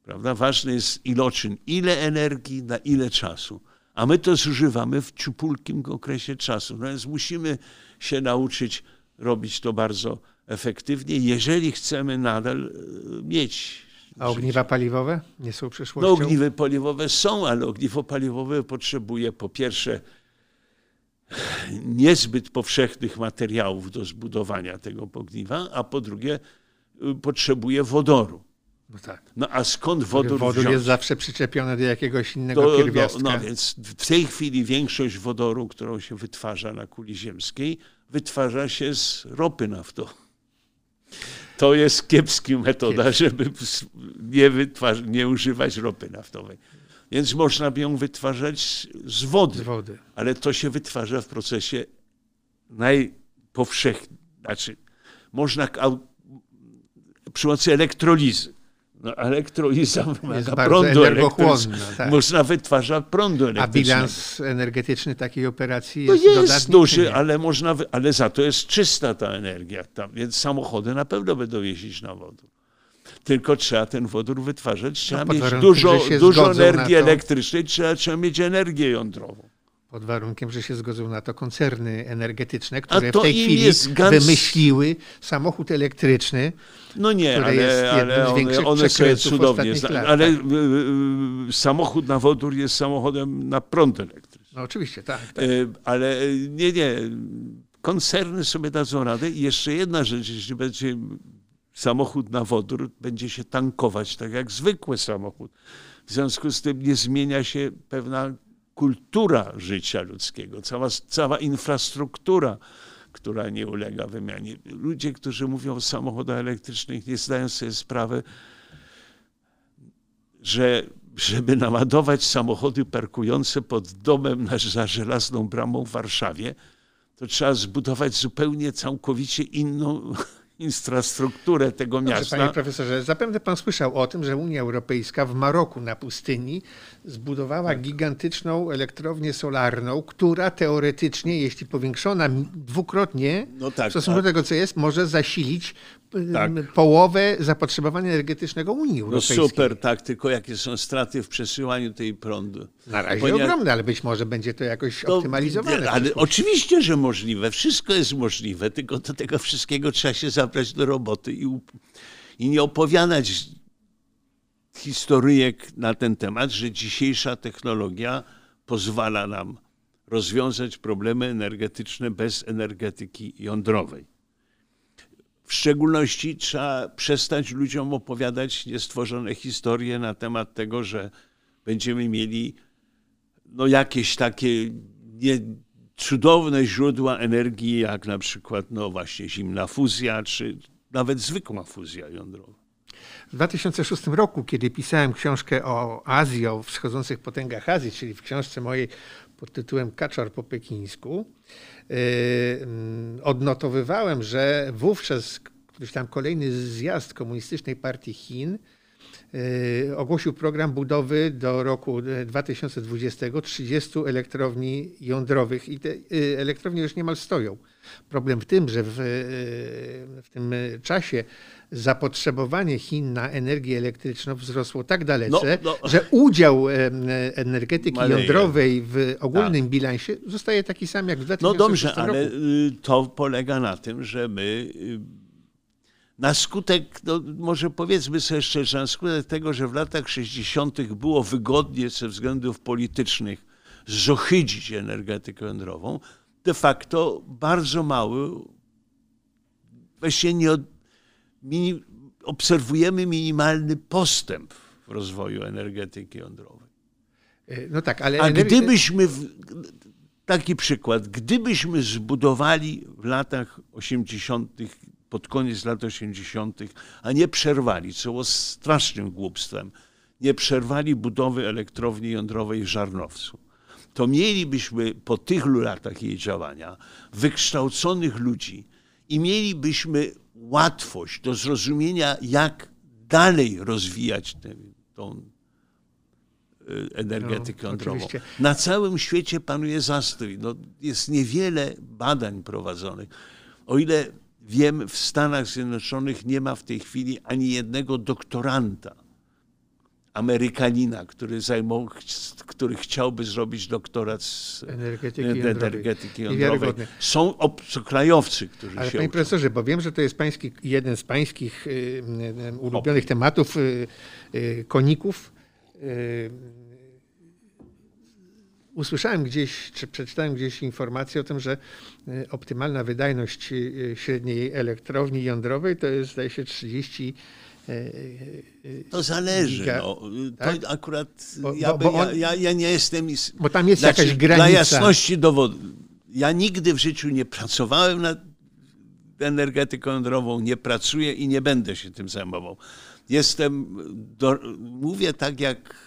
Prawda? Ważny jest iloczyn, ile energii na ile czasu. A my to zużywamy w ciupulkim okresie czasu. No więc musimy się nauczyć robić to bardzo efektywnie, jeżeli chcemy nadal e, mieć. A ogniwa paliwowe nie są No przyszłością? ogniwy paliwowe są, ale ogniwo paliwowe potrzebuje po pierwsze niezbyt powszechnych materiałów do zbudowania tego ogniwa, a po drugie y, potrzebuje wodoru. No tak. No a skąd wodór Wodór wziąć? jest zawsze przyczepiony do jakiegoś innego To, no, pierwiastka. no więc w tej chwili większość wodoru, którą się wytwarza na kuli ziemskiej, wytwarza się z ropy naftowej. To jest kiepska metoda, żeby nie, nie używać ropy naftowej. Więc można by ją wytwarzać z- wody, Z wody. ale to się wytwarza w procesie najpowszechniej, znaczy można przy pomocy elektrolizy. No, elektroliza wymaga prądu elektrycznego. Tak. Można wytwarzać prądu elektrycznego. A bilans energetyczny takiej operacji jest, no jest duży, ale, można, ale za to jest czysta ta energia. Tam, więc samochody na pewno będą jeździć na wodór. Tylko trzeba ten wodór wytwarzać, trzeba no, mieć dużo, dużo energii elektrycznej, trzeba, trzeba mieć energię jądrową. Pod warunkiem, że się zgodzą na to koncerny energetyczne, które w tej chwili wymyśliły samochód elektryczny. No nie, ale, ale one, one sobie cudownie. ale tak. samochód na wodór jest samochodem na prąd elektryczny. No oczywiście, tak. tak. Ale nie, nie. Koncerny sobie dadzą radę. I jeszcze jedna rzecz, jeśli będzie samochód na wodór, będzie się tankować tak jak zwykły samochód. W związku z tym nie zmienia się pewna kultura życia ludzkiego, cała, cała infrastruktura, która nie ulega wymianie. Ludzie, którzy mówią o samochodach elektrycznych, nie zdają sobie sprawy, że żeby naładować samochody parkujące pod domem za żelazną bramą w Warszawie, to trzeba zbudować zupełnie całkowicie inną infrastrukturę tego Dobrze, miasta. Panie profesorze, zapewne pan słyszał o tym, że Unia Europejska w Maroku na pustyni zbudowała tak. gigantyczną elektrownię solarną, która teoretycznie, jeśli powiększona dwukrotnie no tak, w stosunku do tego, co jest, może zasilić tak. połowę zapotrzebowania energetycznego Unii no Europejskiej. No super, tak, tylko jakie są straty w przesyłaniu tej prądu. Na razie Ponieważ... ogromne, ale być może będzie to jakoś to, optymalizowane. Ale oczywiście, że możliwe, wszystko jest możliwe, tylko do tego wszystkiego trzeba się zabrać do roboty i, i nie opowiadać historyjek na ten temat, że dzisiejsza technologia pozwala nam rozwiązać problemy energetyczne bez energetyki jądrowej. W szczególności trzeba przestać ludziom opowiadać niestworzone historie na temat tego, że będziemy mieli no, jakieś takie nie, cudowne źródła energii, jak na przykład no, właśnie zimna fuzja, czy nawet zwykła fuzja jądrowa. W 2006 roku, kiedy pisałem książkę o Azji, o wschodzących potęgach Azji, czyli w książce mojej pod tytułem Kaczor po pekińsku, yy, odnotowywałem, że wówczas któryś tam kolejny zjazd Komunistycznej Partii Chin yy, ogłosił program budowy do roku 2020 30 elektrowni jądrowych i te elektrownie już niemal stoją. Problem w tym, że w, w tym czasie zapotrzebowanie Chin na energię elektryczną wzrosło tak dalece, no, no. że udział energetyki Maleje. jądrowej w ogólnym tak. bilansie zostaje taki sam jak w 2000 No dobrze, roku. ale y, to polega na tym, że my y, na skutek, no może powiedzmy sobie szczerze, na skutek tego, że w latach 60. było wygodnie ze względów politycznych zohydzić energetykę jądrową, de facto bardzo mały, właściwie nie, mini, obserwujemy minimalny postęp w rozwoju energetyki jądrowej. E, no tak, ale... A gdybyśmy, taki przykład, gdybyśmy zbudowali w latach 80., pod koniec lat 80., a nie przerwali, co było strasznym głupstwem, nie przerwali budowy elektrowni jądrowej w Żarnowcu, to mielibyśmy po tych latach jej działania wykształconych ludzi i mielibyśmy łatwość do zrozumienia, jak dalej rozwijać tę, tą y, energetykę no, jądrową. Oczywiście. Na całym świecie panuje zastrój. No, jest niewiele badań prowadzonych. O ile wiem, w Stanach Zjednoczonych nie ma w tej chwili ani jednego doktoranta Amerykanina, który, zajmował, który chciałby zrobić doktorat z energetyki, energetyki jądrowej. Są obcokrajowcy, którzy Ale się panie uczą. profesorze, bo wiem, że to jest pański, jeden z pańskich y, y, ulubionych o. tematów y, y koników. Y, usłyszałem gdzieś, czy przeczytałem gdzieś informację o tym, że y, optymalna wydajność średniej elektrowni jądrowej to jest, zdaje się, 30 E, e, to zależy. Giga, no. tak? To akurat bo, ja, bo, bo on, ja, ja, nie jestem. Bo tam jest znaczy, jakaś granica. Dla jasności dowodu. Ja nigdy w życiu nie pracowałem nad energetyką jądrową, nie pracuję i nie będę się tym zajmował. Jestem, do, mówię tak jak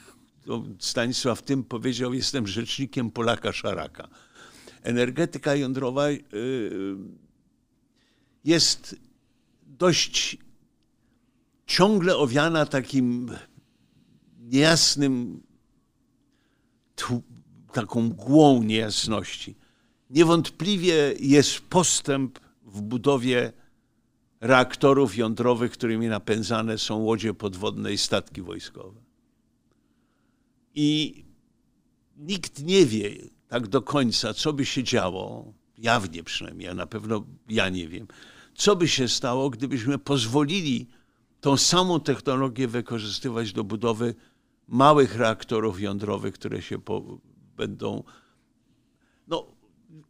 Stanisław Tym powiedział, jestem rzecznikiem Polaka Szaraka. Energetyka jądrowa y, jest dość ciągle owiana takim niejasnym, taką mgłą niejasności. Niewątpliwie jest postęp w budowie reaktorów jądrowych, którymi napędzane są łodzie podwodne i statki wojskowe. I nikt nie wie tak do końca, co by się działo, jawnie przynajmniej, a na pewno ja nie wiem, co by się stało, gdybyśmy pozwolili tą samą technologię wykorzystywać do budowy małych reaktorów jądrowych, które się po, będą. No,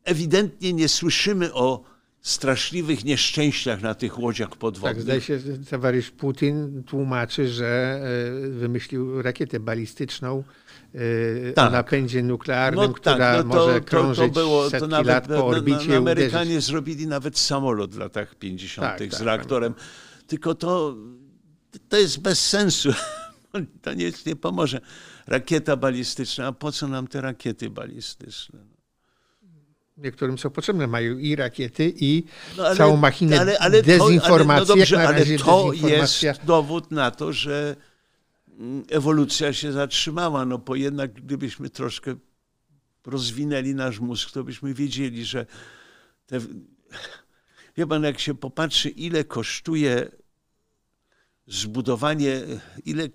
ewidentnie nie słyszymy o straszliwych nieszczęściach na tych łodziach podwodnych. Tak, zdaje się, towarzysz Putin tłumaczy, że e, wymyślił rakietę balistyczną e, tak. o napędzie nuklearnym, no, która tak, no to, może krążyć to, to było, to nawet, lat po orbicie na, na Amerykanie uderzyć. zrobili nawet samolot w latach 50. Tak, z tak, reaktorem. Tylko to, to jest bez sensu. To nic nie pomoże. Rakieta balistyczna, a po co nam te rakiety balistyczne? niektórym są potrzebne. Mają i rakiety, i no ale, całą machinę ale, ale dezinformacji. To, ale, no dobrze, ale to jest dowód na to, że mm, ewolucja się zatrzymała. No bo jednak gdybyśmy troszkę rozwinęli nasz mózg, to byśmy wiedzieli, że te... Wie pan, jak się popatrzy, ile kosztuje zbudowanie, ile,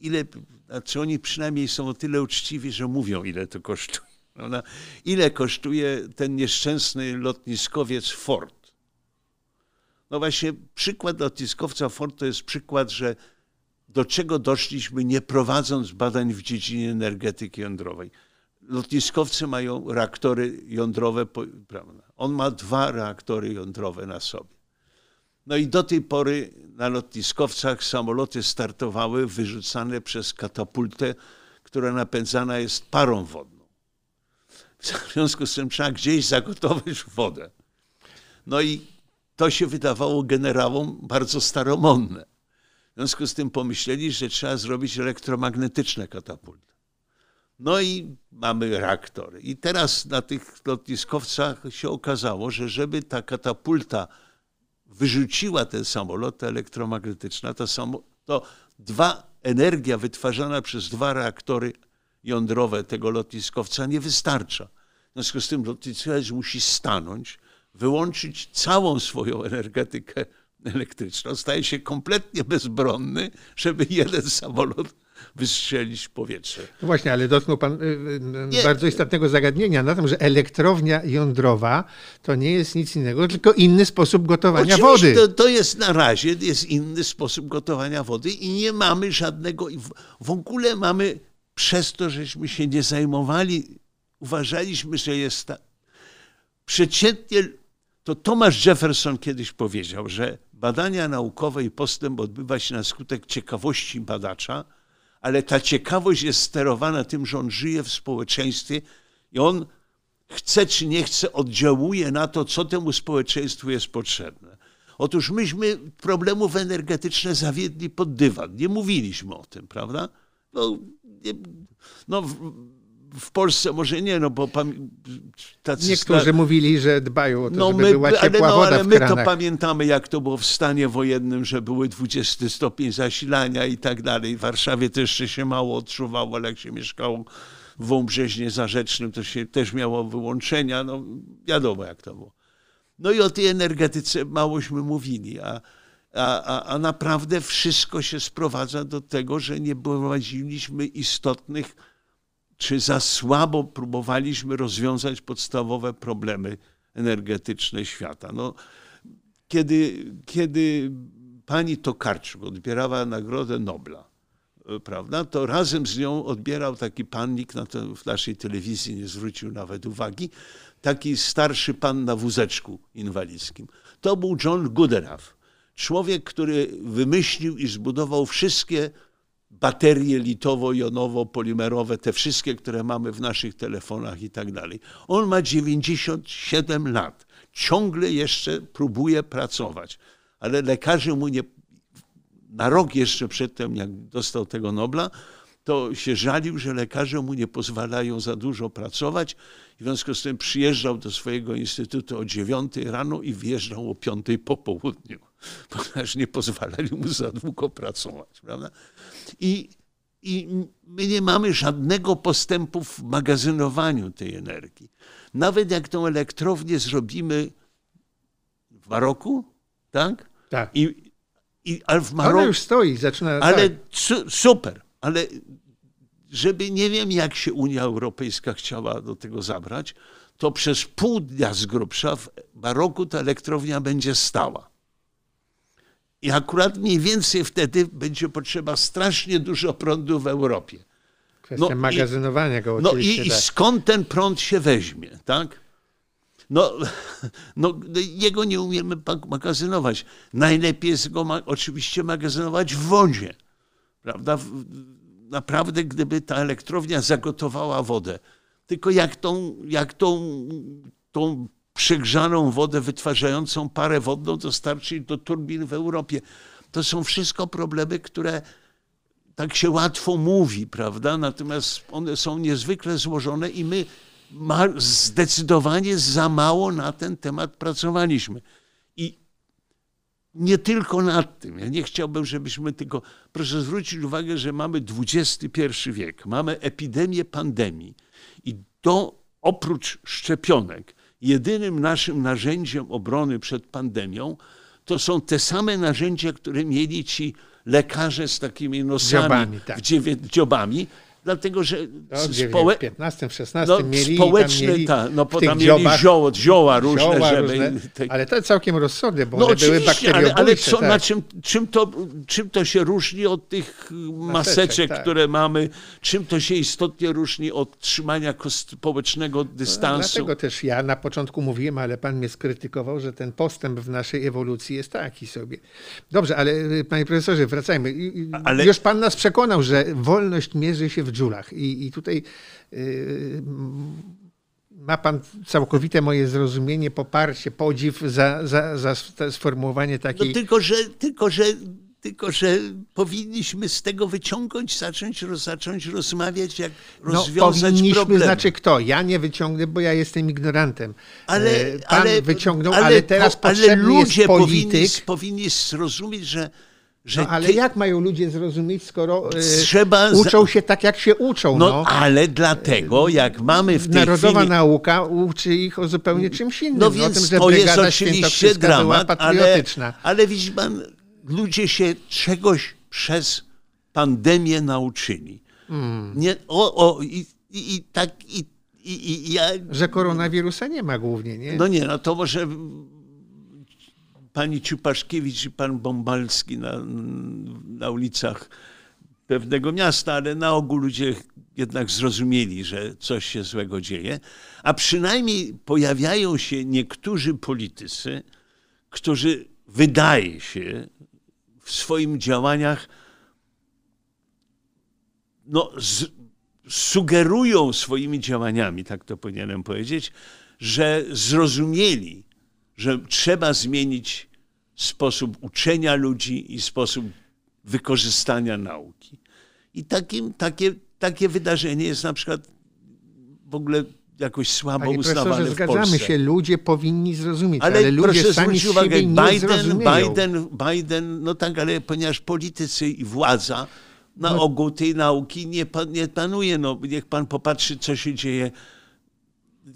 ile, znaczy oni przynajmniej są o tyle uczciwi, że mówią, ile to kosztuje. Prawda? Ile kosztuje ten nieszczęsny lotniskowiec Ford? No właśnie, przykład lotniskowca Ford to jest przykład, że do czego doszliśmy nie prowadząc badań w dziedzinie energetyki jądrowej. Lotniskowcy mają reaktory jądrowe, prawda? On ma dwa reaktory jądrowe na sobie. No i do tej pory na lotniskowcach samoloty startowały wyrzucane przez katapultę, która napędzana jest parą wodną. W związku z tym trzeba gdzieś zagotować wodę. No i to się wydawało generałom bardzo staromodne. W związku z tym pomyśleli, że trzeba zrobić elektromagnetyczne katapulty. No i mamy reaktory. I teraz na tych lotniskowcach się okazało, że żeby ta katapulta wyrzuciła ten samolot, ta elektromagnetyczna, to, samo, to dwa energia wytwarzana przez dwa reaktory jądrowe tego lotniskowca nie wystarcza. W związku z tym lotniskowiec musi stanąć, wyłączyć całą swoją energetykę elektryczną, staje się kompletnie bezbronny, żeby jeden samolot wystrzelić w powietrze. No właśnie, ale dotknął Pan y, y, bardzo istotnego zagadnienia na tym, że elektrownia jądrowa to nie jest nic innego, tylko inny sposób gotowania Oczywiście wody. To, to jest na razie jest inny sposób gotowania wody i nie mamy żadnego, w ogóle mamy przez to, żeśmy się nie zajmowali, uważaliśmy, że jest ta... Przeciętnie to Thomas Jefferson kiedyś powiedział, że badania naukowe i postęp odbywa się na skutek ciekawości badacza, ale ta ciekawość jest sterowana tym, że on żyje w społeczeństwie i on chce czy nie chce, oddziałuje na to, co temu społeczeństwu jest potrzebne. Otóż myśmy problemów energetycznych zawiedli pod dywan. Nie mówiliśmy o tym, prawda? No, nie, no w Polsce może nie, no bo tacy Niektórzy mówili, że dbają o to, no żeby my, była ciepła ale, no, woda ale my to pamiętamy, jak to było w stanie wojennym, że były 20 stopień zasilania i tak dalej. W Warszawie też jeszcze się mało odczuwało, ale jak się mieszkało w Wąbrzeźnie Zarzecznym, to się też miało wyłączenia. No wiadomo, jak to było. No i o tej energetyce małośmy mówili, a, a, a, a naprawdę wszystko się sprowadza do tego, że nie prowadziliśmy istotnych czy za słabo próbowaliśmy rozwiązać podstawowe problemy energetyczne świata. No, kiedy, kiedy pani Tokarczuk odbierała Nagrodę Nobla, prawda, to razem z nią odbierał taki pan, nikt na to w naszej telewizji nie zwrócił nawet uwagi, taki starszy pan na wózeczku inwalidzkim. To był John Goodenough, człowiek, który wymyślił i zbudował wszystkie baterie litowo-jonowo-polimerowe, te wszystkie, które mamy w naszych telefonach i tak dalej. On ma 97 lat, ciągle jeszcze próbuje pracować, ale lekarze mu nie, na rok jeszcze przedtem, jak dostał tego Nobla, to się żalił, że lekarze mu nie pozwalają za dużo pracować. W związku z tym przyjeżdżał do swojego instytutu o 9 rano i wjeżdżał o 5 po południu. ponieważ nie pozwalali mu za długo pracować. Prawda? I, I my nie mamy żadnego postępu w magazynowaniu tej energii. Nawet jak tą elektrownię zrobimy w Maroku, tak? Tak. I, i, ale w Maroku, Ona już stoi, zaczyna. ale tak. su, super, ale żeby nie wiem, jak się Unia Europejska chciała do tego zabrać, to przez pół dnia z grubsza w Maroku ta elektrownia będzie stała. I akurat mniej więcej wtedy będzie potrzeba strasznie dużo prądu w Europie. Kwestia no i- magazynowania go No oczywiście. i, i tak. skąd ten prąd się weźmie, tak? No, no, jego nie umiemy magazynować. Najlepiej jest go ma, oczywiście magazynować w wodzie. Prawda? Naprawdę, gdyby ta elektrownia zagotowała wodę, tylko jak tą, jak tą, tą przegrzaną wodę wytwarzającą parę wodną dostarczyć do turbin w Europie. To są wszystko problemy, które tak się łatwo mówi, prawda? Natomiast one są niezwykle złożone i my zdecydowanie za mało na ten temat pracowaliśmy. I nie tylko nad tym. Ja nie chciałbym, żebyśmy tylko. Proszę zwrócić uwagę, że mamy XXI wiek, mamy epidemię pandemii i do, oprócz szczepionek, jedynym naszym narzędziem obrony przed pandemią to są te same narzędzia, które mieli ci lekarze z takimi nosami, Dziobami, tak. w dziewię, dziobami, dlatego że No, społe, w 15, w 16 no, mieli, społeczne, tam mieli ta, no tych tam mieli zioło, zioła różne, zioła żeby... różne, te- ale to całkiem rozsądne, bo no one były oczywiście, ale, ale bakteriobójcze. co, tak. na czym, czym, to, czym to się różni od tych maseczek, tak. które mamy? Czym to się istotnie różni od trzymania społecznego dystansu? Dlatego też ja na początku mówiłem, ale pan mnie skrytykował, że ten postęp w naszej ewolucji jest taki sobie. Dobrze, ale y, panie profesorze, wracajmy. Ale- Już pan nas przekonał, że wolność mierzy się w dżulach. I, i tutaj y, ma pan całkowite moje zrozumienie, poparcie, podziw za, za, za sformułowanie No takiej... tylko, że, tylko, że, tylko, że powinniśmy z tego wyciągnąć, zacząć, zacząć rozmawiać, jak No, rozwiązać powinniśmy, problem. znaczy kto? Ja nie wyciągnę, bo ja jestem ignorantem. ale, E, Pan ale, wyciągnął, ale, teraz po- ale potrzebny ludzie jest polityk. powinni, powinni zrozumieć, że, że No, ale ty, jak mają ludzie zrozumieć, skoro e, Trzeba uczą się tak, jak się uczą? no, No, ale dlatego, jak mamy w tej Narodowa chwili... nauka uczy ich o zupełnie czymś innym. No o więc tym, że to jest oczywiście dramat, ale, ale widzi pan, ludzie się czegoś przez pandemię nauczyli. Hmm. Nie, o, o, i, i, i tak, i, i, i ja... Że koronawirusa nie ma głównie, nie? No nie, no to może pani Ciupaszkiewicz i pan Bombalski na, na ulicach pewnego miasta, ale na ogół ludzie jednak zrozumieli, że coś się złego dzieje, a przynajmniej pojawiają się niektórzy politycy, którzy wydaje się w swoim działaniach no, z, sugerują swoimi działaniami, tak to powinienem powiedzieć, że zrozumieli, że trzeba zmienić sposób uczenia ludzi i sposób wykorzystania nauki. I takim, takie, takie wydarzenie jest na przykład w ogóle jakoś słabo Panie uznawane w zgadzamy Polsce. się, ludzie powinni zrozumieć, ale, Ale, ludzie proszę sami zwrócić uwagę, Biden. Biden, Biden, no tak, ale ponieważ politycy i władza na ogół tej nauki nie, nie panuje, no niech pan popatrzy, co się dzieje,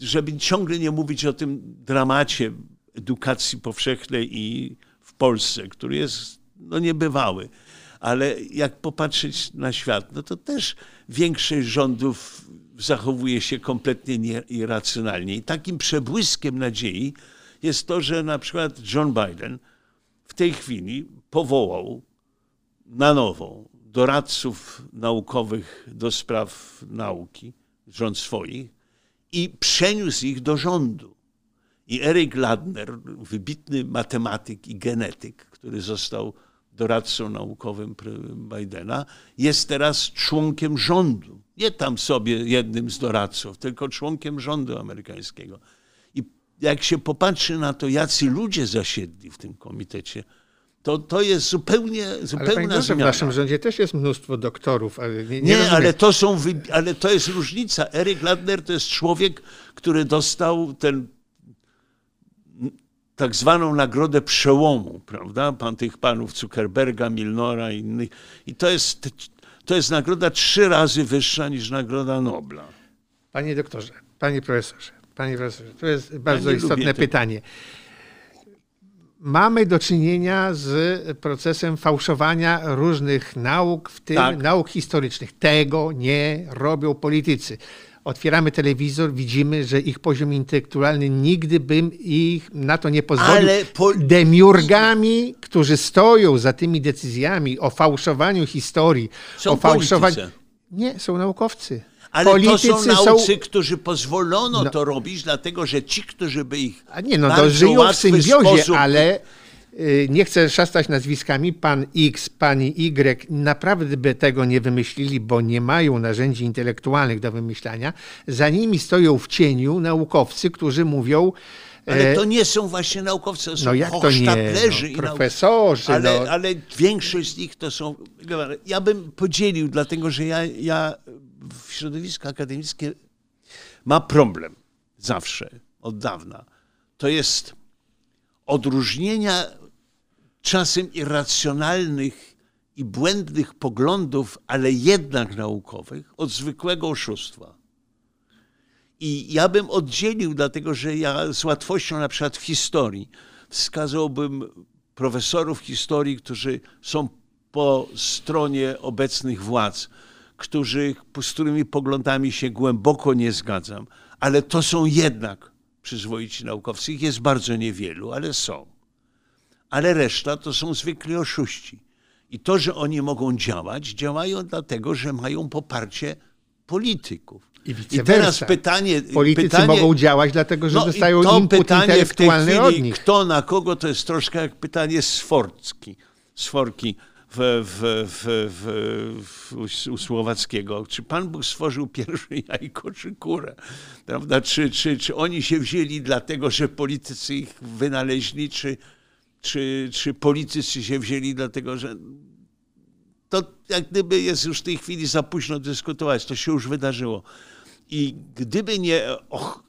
żeby ciągle nie mówić o tym dramacie edukacji powszechnej i w Polsce, który jest no, niebywały. Ale jak popatrzeć na świat, no to też większość rządów zachowuje się kompletnie nie- irracjonalnie. I takim przebłyskiem nadziei jest to, że na przykład John Biden w tej chwili powołał na nowo doradców naukowych do spraw nauki, rząd swoich, i przeniósł ich do rządu. I Eric Ladner, wybitny matematyk i genetyk, który został doradcą naukowym Bidena, jest teraz członkiem rządu. Nie tam sobie jednym z doradców, tylko członkiem rządu amerykańskiego. I jak się popatrzy na to, jacy ludzie zasiedli w tym komitecie, to, to jest zupełnie, Ale zupełna w zmiana. naszym rządzie też jest mnóstwo doktorów, ale nie, nie, Nie, ale to są, ale to jest różnica. Eric Ladner to jest człowiek, który dostał ten tak zwaną nagrodę przełomu, prawda? Pan tych panów Zuckerberga, Milnora i innych. I to jest, to jest nagroda trzy razy wyższa niż nagroda Nobla. Panie doktorze, panie profesorze, panie profesorze, to jest bardzo ja istotne pytanie. Mamy do czynienia z procesem fałszowania różnych nauk, w tym tak. nauk historycznych. Tego nie robią politycy otwieramy telewizor, widzimy, że ich poziom intelektualny nigdy bym ich na to nie pozwolił. Ale po... Demiurgami, którzy stoją za tymi decyzjami o fałszowaniu historii, są o fałszowaniu. Nie, są naukowcy. Ale Politycy to są naucy, są... którzy pozwolono no. to robić, dlatego że ci, którzy by ich. A nie, no to żyją w symbiozie, sposób... ale nie chcę szastać nazwiskami, pan X, pani Y naprawdę by tego nie wymyślili, bo nie mają narzędzi intelektualnych do wymyślania. Za nimi stoją w cieniu naukowcy, którzy mówią, ale e, to nie są właśnie naukowcy, to są no jak to nie? No, profesorzy. Ale, no. ale większość z nich to są... Ja bym podzielił, dlatego że ja, ja w środowisku akademickim ma problem zawsze, od dawna. To jest odróżnienia czasem irracjonalnych i błędnych poglądów, ale jednak naukowych, od zwykłego oszustwa. I ja bym oddzielił, dlatego że ja z łatwością na przykład w historii wskazałbym profesorów historii, którzy są po stronie obecnych władz, którzy, z którymi poglądami się głęboko nie zgadzam, ale to są jednak przyzwoici naukowcy. Ich jest bardzo niewielu, ale są ale reszta to są zwykli oszuści. I to, że oni mogą działać, działają dlatego, że mają poparcie polityków. I, I teraz pytanie. Politycy pytanie, mogą działać, dlatego że no dostają to input pytanie w tej chwili. Kto na kogo, to jest troszkę jak pytanie Sforcki, Sforki w, w, w, w, u Słowackiego. Czy Pan Bóg stworzył pierwsze jajko, czy kurę? Prawda? Czy, czy, czy oni się wzięli dlatego, że politycy ich wynaleźli, czy, czy, czy politycy się wzięli dlatego, że to jak gdyby jest już w tej chwili za późno dyskutować, to się już wydarzyło. I gdyby nie, och,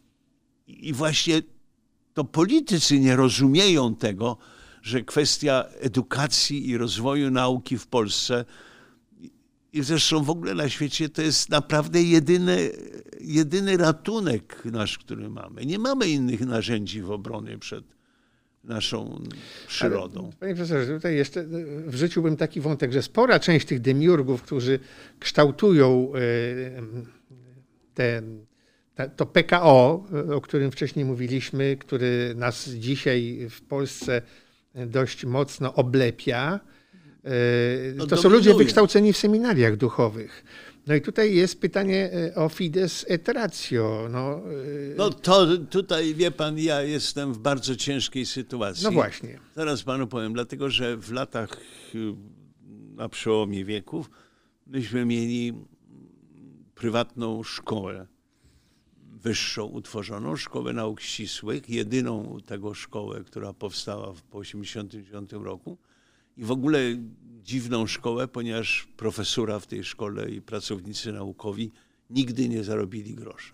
i właśnie to politycy nie rozumieją tego, że kwestia edukacji i rozwoju nauki w Polsce i zresztą w ogóle na świecie to jest naprawdę jedyny, jedyny ratunek nasz, który mamy. Nie mamy innych narzędzi w obronie przed, naszą przyrodą. Ale, panie profesorze, tutaj jeszcze wrzuciłbym taki wątek, że spora część tych demiurgów, którzy kształtują e, te, to PKO, o którym wcześniej mówiliśmy, który nas dzisiaj w Polsce dość mocno oblepia, e, no, to są ludzie wykształceni w seminariach duchowych. No i tutaj jest pytanie e, o fides et ratio. No, e, no to tutaj, wie pan, ja jestem w bardzo ciężkiej sytuacji. No właśnie. Zaraz panu powiem, dlatego że w latach y, na przełomie wieków myśmy mieli prywatną szkołę wyższą utworzoną, Szkołę Nauk Ścisłych, jedyną tego szkołę, która powstała po 1989 roku i w ogóle dziwną szkołę, ponieważ profesura w tej szkole i pracownicy naukowi nigdy nie zarobili grosza.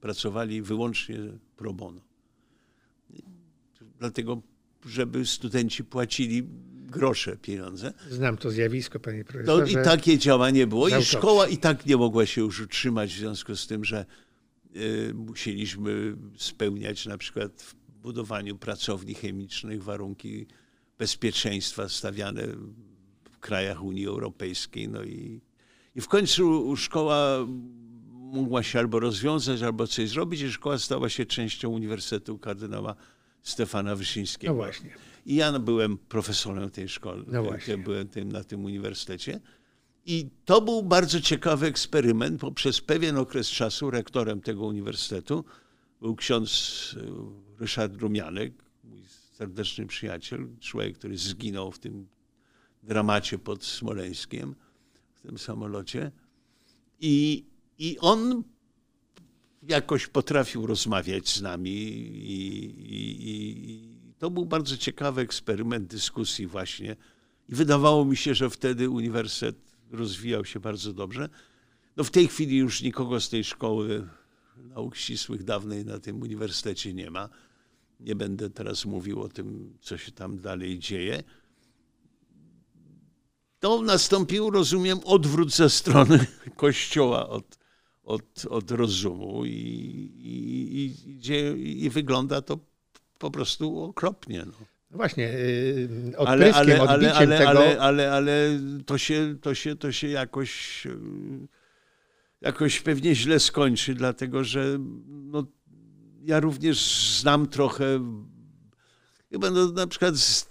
Pracowali wyłącznie pro bono. Dlatego, żeby studenci płacili grosze pieniądze. Znam to zjawisko, panie profesorze. No i takie działanie było. I szkoła i tak nie mogła się już utrzymać w związku z tym, że y, musieliśmy spełniać na przykład w budowaniu pracowni chemicznych warunki bezpieczeństwa stawiane krajach Unii Europejskiej. No i, i w końcu szkoła mogła się albo rozwiązać, albo coś zrobić, i szkoła stała się częścią Uniwersytetu kardynała Stefana Wyszyńskiego. No właśnie. I ja byłem profesorem tej szkoły, no właśnie. byłem tym, na tym uniwersytecie. I to był bardzo ciekawy eksperyment, bo przez pewien okres czasu rektorem tego uniwersytetu był ksiądz e, Ryszard Rumianek, serdeczny przyjaciel, człowiek, który zginął w tym dramacie pod Smoleńskiem, w tym samolocie. I, i on jakoś potrafił rozmawiać z nami i, i, i, to był bardzo ciekawy eksperyment dyskusji właśnie. I wydawało mi się, że wtedy uniwersytet rozwijał się bardzo dobrze. No w tej chwili już nikogo z tej szkoły nauk ścisłych dawnej na tym uniwersytecie nie ma Nie będę teraz mówił o tym, co się tam dalej dzieje. To nastąpił, rozumiem, odwrót ze strony Kościoła od, od, od rozumu i, i, i, i wygląda to po prostu okropnie. No. No właśnie, yy, ale, ale, ale, ale, tego... ale, ale, ale to, się, to, się, to się jakoś, jakoś pewnie źle skończy, dlatego że no, ja również znam trochę, chyba no, na przykład z,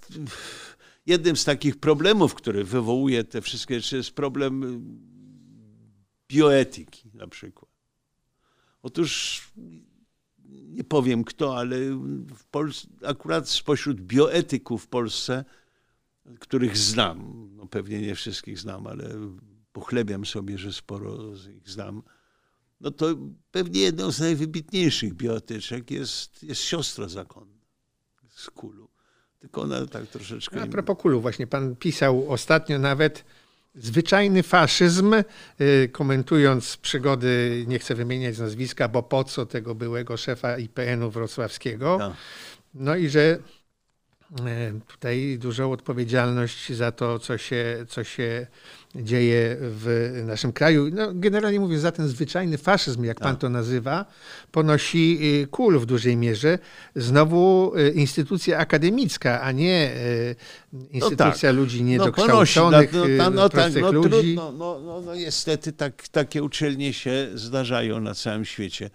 jednym z takich problemów, który wywołuje te wszystkie rzeczy, jest problem bioetyki na przykład. Otóż nie powiem kto, ale w Polsce, akurat spośród bioetyków w Polsce, których znam, no pewnie nie wszystkich znam, ale pochlebiam sobie, że sporo z ich znam, no to pewnie jedną z najwybitniejszych bioetyczek jest, jest siostra zakonna z Kulu. Tylko ona tak troszeczkę... A propos Kulu, właśnie pan pisał ostatnio nawet zwyczajny faszyzm, y, komentując przygody, nie chcę wymieniać nazwiska, bo po co tego byłego szefa IPN-u wrocławskiego. No, no i że tutaj dużą odpowiedzialność za to, co się, co się dzieje w naszym kraju. No, generalnie mówię, za ten zwyczajny faszyzm, jak pan tak. to nazywa, ponosi y, kul w dużej mierze. Znowu y, instytucja akademicka, a nie y, instytucja no tak. ludzi no, niedokształconych, no, no, no, tak, no, ludzi. Trudno, no, no, no niestety tak, takie uczelnie się zdarzają na całym świecie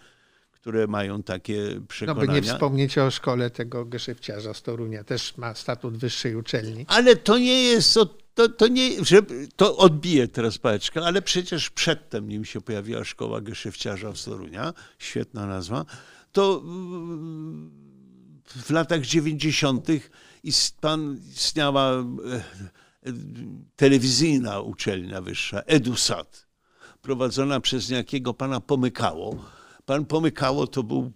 które mają takie przekonania. No by nie wspomnieć o szkole tego geszefciarza z Torunia, też ma statut wyższej uczelni. Ale to nie jest to, to nie, że to odbije teraz pałeczkę, ale przecież przedtem, nim się pojawiła szkoła geszefciarza w Torunia, świetna nazwa, to w latach 90. istniała e, telewizyjna uczelnia wyższa, EduSat, prowadzona przez niejakiego pana Pomykało. Pan Pomykało to był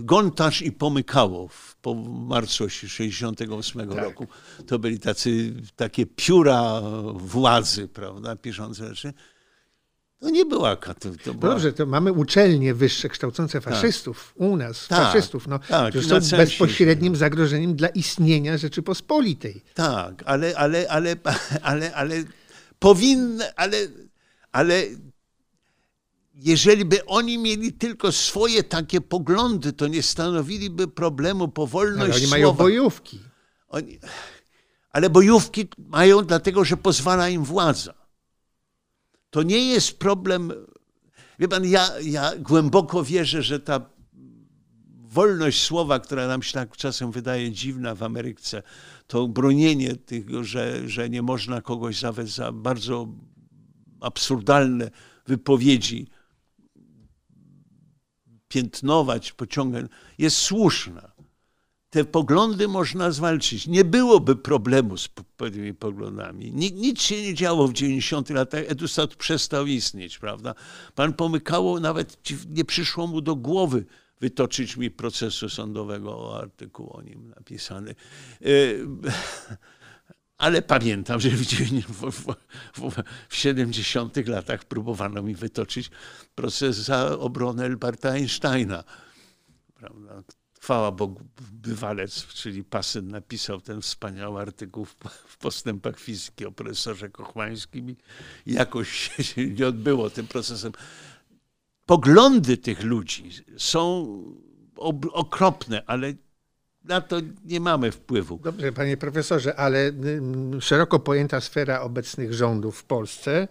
Gontarz i Pomykało po marcu 68 tak. roku. To byli tacy, takie pióra władzy, prawda, piszące rzeczy. To nie była katolika. To była... Dobrze, to mamy uczelnie wyższe kształcące tak. faszystów tak. u nas, tak. faszystów, no, tak. którzy są bezpośrednim zagrożeniem dla istnienia Rzeczypospolitej. Tak, ale, ale, ale, ale, ale powinny, ale, ale jeżeli by oni mieli tylko swoje takie poglądy, to nie stanowiliby problemu po wolność Ale oni słowa. mają bojówki. Oni, ale bojówki mają dlatego, że pozwala im władza. To nie jest problem. Wie pan, ja, ja głęboko wierzę, że ta wolność słowa, która nam się tak czasem wydaje dziwna w Ameryce, to bronienie tego, że, że nie można kogoś zawieść za bardzo absurdalne wypowiedzi, piętnować, pociągać, jest słuszna. Te poglądy można zwalczyć. Nie byłoby problemu z pewnymi poglądami. Nic, nic się nie działo w 90 latach. Edustat przestał istnieć, prawda? Pan Pomykało nawet nie przyszło mu do głowy wytoczyć mi procesu sądowego o artykuł o nim napisany. E, ale pamiętam, że w, w, w, w 70 latach próbowano mi wytoczyć proces za obronę Alberta Einsteina. Prawda? Chwała Bogu, bywalec, czyli Pasyn, napisał ten wspaniały artykuł w postępach fizyki o profesorze Kochmańskim i jakoś się nie odbyło tym procesem. Poglądy tych ludzi są okropne, ale na to nie mamy wpływu. Dobrze, panie profesorze, ale mm, szeroko pojęta sfera obecnych rządów w Polsce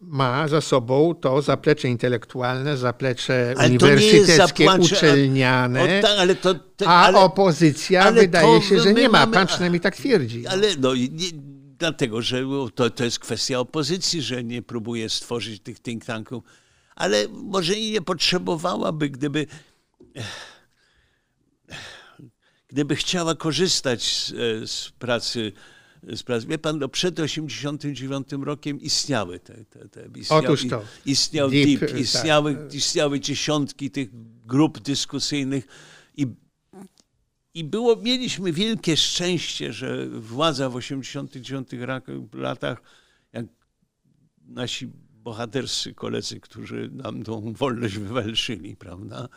ma za sobą to zaplecze intelektualne, zaplecze ale uniwersyteckie, uczelniane, o, tak, ale to, a ale, opozycja ale wydaje się, że nie ma. Pan przynajmniej tak twierdzi. Ale no, nie, dlatego, że to, to jest kwestia opozycji, że nie próbuje stworzyć tych think tanków, ale może i nie potrzebowałaby, gdyby gdyby chciała korzystać z, e, z pracy z pracy. Wie pan, no przed 1989 rokiem istniały te, te, te istniały, Otóż to. Istniał DIP, DIP istniały, tak. istniały dziesiątki tych grup dyskusyjnych i, i było, mieliśmy wielkie szczęście, że władza w 1989 latach, jak nasi bohaterscy koledzy, którzy nam tą wolność wywalczyli, prawda,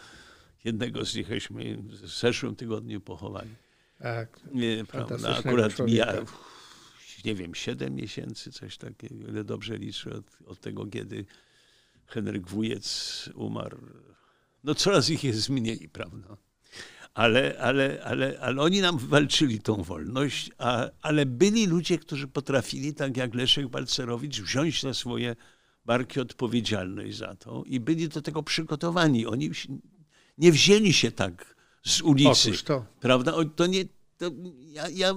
Jednego z nich żeśmy w zeszłym tygodniu pochowali. Tak, prawda? Akurat mija, nie wiem, 7 miesięcy, coś takiego, ile dobrze liczę od, od tego, kiedy Henryk Wujec umarł. No coraz ich jest mniej, prawda? Ale, ale, ale, ale oni nam walczyli tą wolność, a, ale byli ludzie, którzy potrafili, tak jak Leszek Balcerowicz, wziąć na swoje barki odpowiedzialność za to i byli do tego przygotowani. Oni nie wzięli się tak z ulicy. to. Prawda? To nie, to ja, ja,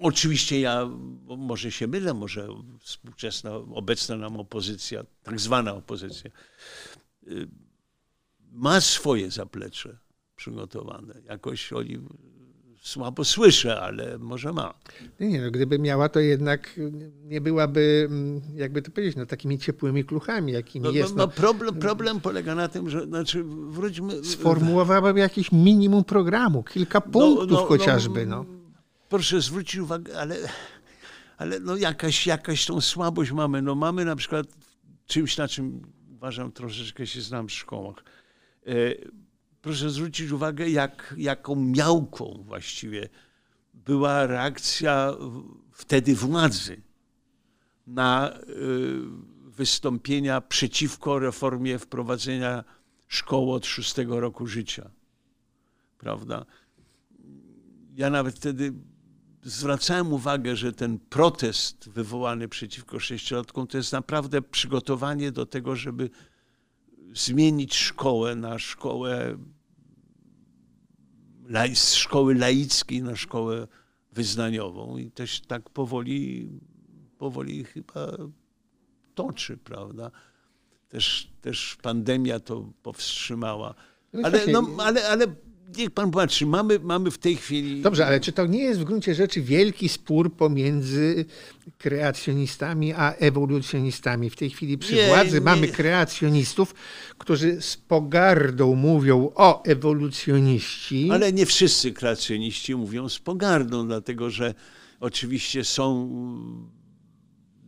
oczywiście ja, może się mylę, może współczesna, obecna nam opozycja, tak zwana opozycja, y, ma swoje zaplecze przygotowane. Jakoś oni słabo słyszę, ale może ma. Nie, no, gdyby miała, to jednak nie byłaby, mm, jakby to powiedzieć, no, takimi ciepłymi kluchami, jakimi no, jest. No, no, problem, problem polega na tym, że znaczy, wróćmy... Sformułowałaby jakieś minimum programu, kilka no, punktów no, chociażby. No. Proszę zwrócić uwagę, ale, ale no jakaś, jakaś tą słabość mamy. No mamy na przykład czymś, na czym uważam troszeczkę się znam w szkołach. Proszę zwrócić uwagę, jak, jaką miałką właściwie była reakcja wtedy władzy na y, wystąpienia przeciwko reformie wprowadzenia szkoły od szóstego roku życia. Prawda? Ja nawet wtedy zwracałem uwagę, że ten protest wywołany przeciwko sześciolatkom to jest naprawdę przygotowanie do tego, żeby zmienić szkołę na szkołę z szkoły laickiej na szkołę wyznaniową i też tak powoli, powoli chyba toczy, prawda? Też, też pandemia to powstrzymała. No ale, no, ale, ale niech pan patrzy, mamy, mamy w tej chwili. Dobrze, ale czy to nie jest w gruncie rzeczy wielki spór pomiędzy kreacjonistami a ewolucjonistami? W tej chwili przy nie, władzy nie. mamy kreacjonistów, którzy z pogardą mówią o ewolucjoniści. Ale nie wszyscy kreacjoniści mówią z pogardą, dlatego że oczywiście są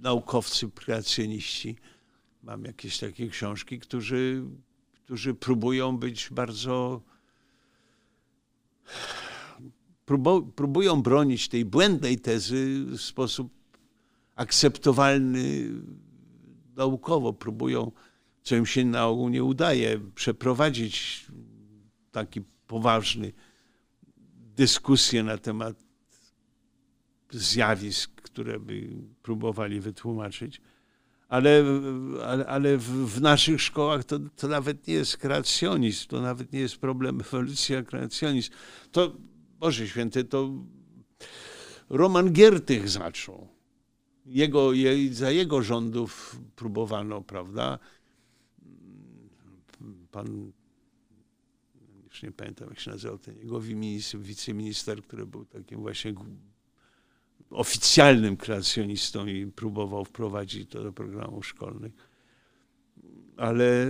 naukowcy kreacjoniści. Mam jakieś takie książki, którzy, którzy próbują być bardzo próbują bronić tej błędnej tezy w sposób akceptowalny naukowo. Próbują, co im się na ogół nie udaje, przeprowadzić taki poważny dyskusję na temat zjawisk, które by próbowali wytłumaczyć ale, ale, ale w, naszych szkołach to, to nawet nie jest kreacjonizm, to nawet nie jest problem ewolucji, a kreacjonizm. To, Boże Święty, to Roman Giertych zaczął. Jego, za jego rządów próbowano, prawda? Pan, już nie pamiętam jak się nazywał ten jego wiceminister, który był takim właśnie oficjalnym kreacjonistą i próbował wprowadzić to do programów szkolnych. Ale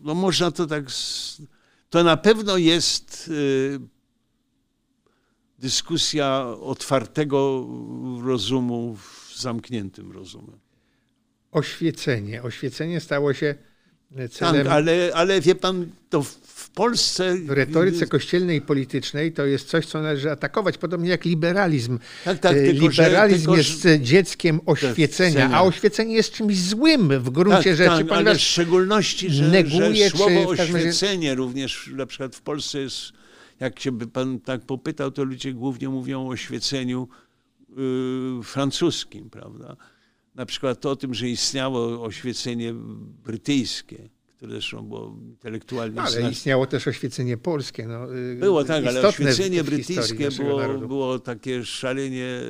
no można to tak. To na pewno jest y, dyskusja otwartego rozumu w zamkniętym rozumem. Oświecenie. Oświecenie stało się celem... Tak, ale, ale wie pan, to w Polsce... W retoryce kościelnej i politycznej to jest coś, co należy atakować, podobnie jak liberalizm. Tak, tak, tylko, liberalizm że, jest że... dzieckiem oświecenia, a oświecenie jest czymś złym w gruncie tak, rzeczy, tak, ale w szczególności, że, neguje, że słowo oświecenie również na przykład w Polsce jest, jak się by pan tak popytał, to ludzie głównie mówią o oświeceniu yy, francuskim, prawda? Na przykład o tym, że istniało oświecenie brytyjskie, które zresztą było intelektualnie... Ale istniało też oświecenie polskie. No, y, było tak, ale oświecenie brytyjskie było, było takie szalenie,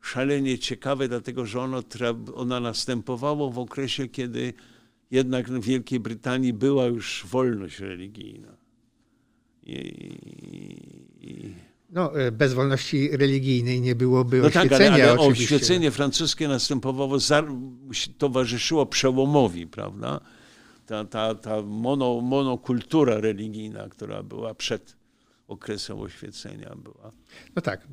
szalenie ciekawe, dlatego że ono, ono następowało w okresie, kiedy jednak w Wielkiej Brytanii była już wolność religijna. I, i, no, e, bez wolności religijnej nie byłoby no oświecenia. Tak, ale, ale oświecenie francuskie następowało, towarzyszyło przełomowi, prawda? Ta, ta, ta mono, monokultura religijna, która była przed okresem oświecenia była. No tak.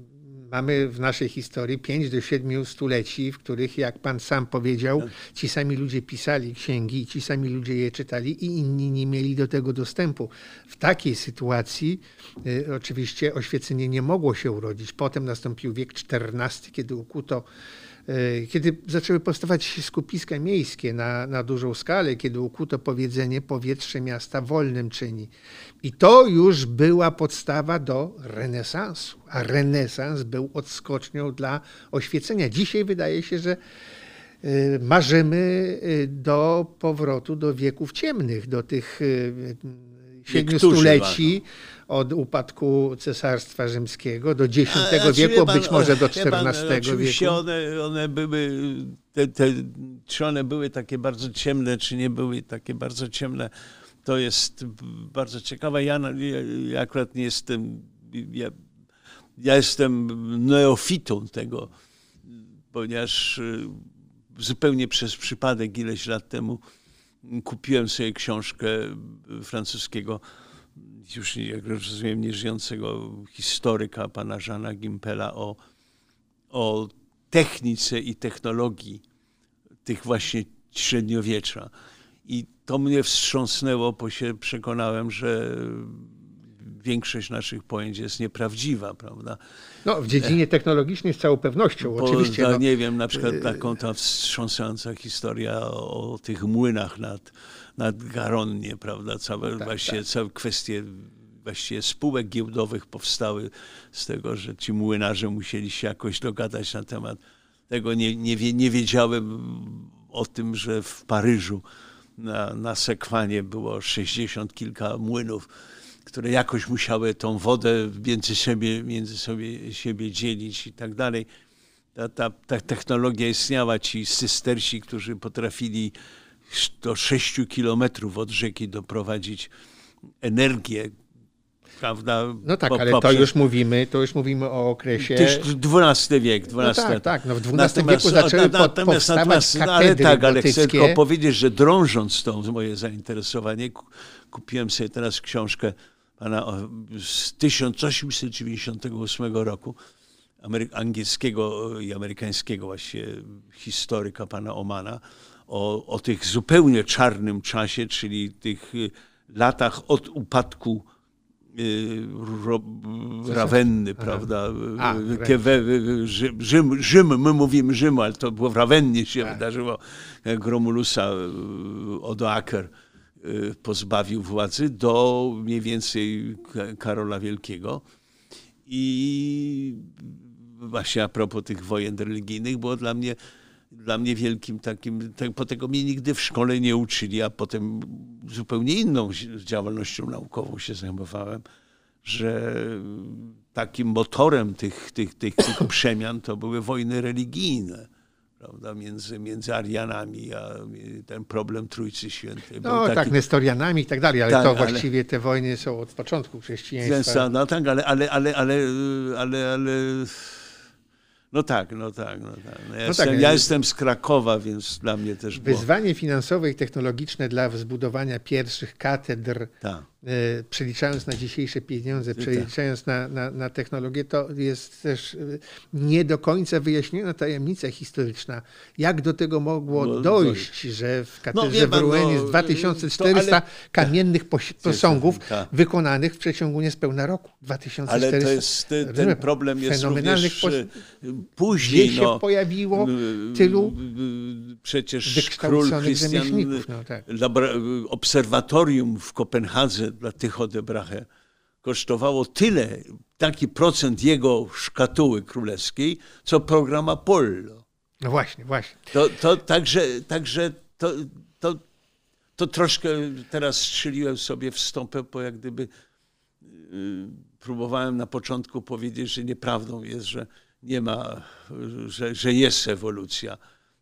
Mamy w naszej historii 5 do 7 stuleci, w których, jak pan sam powiedział, tak. ci sami ludzie pisali księgi, ci sami ludzie je czytali i inni nie mieli do tego dostępu. W takiej sytuacji y, oczywiście oświecenie nie mogło się urodzić. Potem nastąpił wiek XIV, kiedy ukuto kiedy zaczęły powstawać skupiska miejskie na, na dużą skalę, kiedy ukuto powiedzenie powietrze miasta wolnym czyni. I to już była podstawa do renesansu, a renesans był odskocznią dla oświecenia. Dzisiaj wydaje się, że e, marzymy e, do powrotu do wieków ciemnych, do tych siedmiu stuleci od upadku Cesarstwa Rzymskiego do X wieku, pan, być może do XIV pan, oczywiście wieku. One, one były, te, te, czy one były takie bardzo ciemne, czy nie były takie bardzo ciemne, to jest bardzo ciekawe. Ja, ja akurat nie jestem, ja, ja jestem neofitą tego, ponieważ y, zupełnie przez przypadek ileś lat temu kupiłem sobie książkę francuskiego, już jak rozumiem, nieżyjącego historyka, pana Żana Gimpela, o, o technice i technologii tych właśnie średniowiecza. I to mnie wstrząsnęło, bo się przekonałem, że większość naszych pojęć jest nieprawdziwa, prawda? No, w dziedzinie technologicznej z całą pewnością, Bo, oczywiście. no, nie wiem, na przykład y, taką ta wstrząsająca historia o, o tych młynach nad, nad Garonnie, prawda? Całe, tak, właściwie, tak. całe kwestie właściwie spółek giełdowych powstały z tego, że ci młynarze musieli się jakoś dogadać na temat tego. Nie, nie, nie wiedziałem o tym, że w Paryżu na, na Sekwanie było 60 kilka młynów które jakoś musiały tą wodę między siebie, między sobie, siebie dzielić i tak dalej. Ta, ta, ta technologia istniała, ci systersi, którzy potrafili do 6 kilometrów od rzeki doprowadzić energię, prawda? No tak, ale poprzez... to już mówimy, to już mówimy o okresie... XII wiek, XII. No tak, tak, no w XII natomiast, wieku zaczęły po, natomiast, natomiast, no, ale tak, ale chcę tylko powiedzieć, że drążąc to moje zainteresowanie, kupiłem sobie teraz książkę pana z 1898 roku, angielskiego i amerykańskiego właśnie historyka pana Omana, o, o tych zupełnie czarnym czasie, czyli tych y, latach od upadku y, Rawenny, prawda? A, Rzym, Rzym, my mówimy Rzym, ale to było w Rawennie się tak. wydarzyło, Romulusa y, Odoaker. Y, pozbawił władzy do mniej więcej Karola Wielkiego. I właśnie a propos tych wojen religijnych, było dla mnie, dla mnie wielkim takim, po tego mnie nigdy w szkole nie uczyli, a potem zupełnie inną działalnością naukową się zajmowałem, że takim motorem tych, tych, tych, tych przemian to były wojny religijne prawda, między, między Arianami, a ten problem Trójcy Świętej. No taki... tak, Nestorianami i tak dalej, ale tak, to właściwie ale... te wojny są od początku chrześcijaństwa. No tak, ale, ale, ale, ale, ale, ale no tak, no tak. No tak. No ja, no jestem, tak. ja jestem z Krakowa, więc dla mnie też było... Wyzwanie finansowe i technologiczne dla zbudowania pierwszych katedr tak. E, przeliczając na dzisiejsze pieniądze, przeliczając na, na, na, technologię, to jest też e, nie do końca wyjaśniona tajemnica historyczna. Jak do tego mogło no, dojść, że w no, katedrze no, w jest 2400 to, ale... kamiennych posągów tak. wykonanych w przeciągu niespełna roku. 2400. Ale to jest, ten problem jest również pos... później. Gdzie się no, pojawiło tylu przecież król Christian no, tak. obserwatorium w Kopenhadze dla tych odebrachę kosztowało tyle, taki procent jego szkatuły królewskiej, co program Apollo. No właśnie, właśnie. To, to także, także to, to, to troszkę teraz strzeliłem sobie w stąpę, bo jak gdyby yy, próbowałem na początku powiedzieć, że nieprawdą jest, że nie ma, że, że jest ewolucja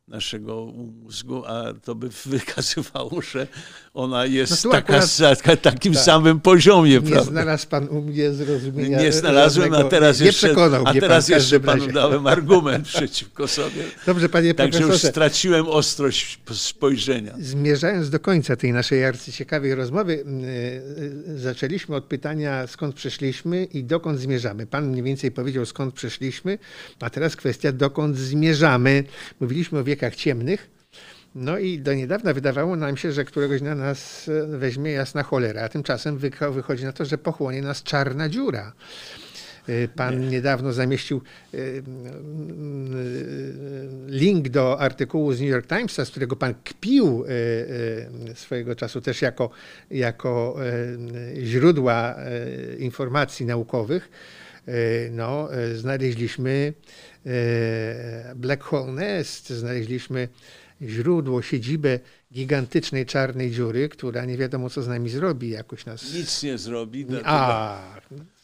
naszego mózgu, a to by wykazywało, że ona jest No taka, na takim tak. samym poziomie, Nie prawda? znalazł pan u mnie zrozumienia. Nie znalazłem, a żadnego- teraz nie, jeszcze, przekonał a teraz pan jeszcze panu razie. dałem argument przeciwko sobie. Dobrze, panie Także już straciłem ostrość spojrzenia. Zmierzając do końca tej naszej arcyciekawej rozmowy, yy, zaczęliśmy od pytania, skąd przyszliśmy i dokąd zmierzamy. Pan mniej więcej powiedział, skąd przyszliśmy, a teraz kwestia, dokąd zmierzamy. Mówiliśmy o wiekach ciemnych. No i do niedawna wydawało nam się, że któregoś dnia nas e, weźmie jasna cholera, a tymczasem wycho- wychodzi na to, że pochłonie nas czarna dziura. Y, Pan niedawno zamieścił y, link do artykułu z New York Timesa, z którego pan kpił swojego czasu też jako, jako źródła informacji naukowych. No, znaleźliśmy Black Hole Nest, znaleźliśmy źródło, siedzibę gigantycznej czarnej dziury, która nie wiadomo co z nami zrobi, jakoś nas... Nic nie zrobi, dlatego, A,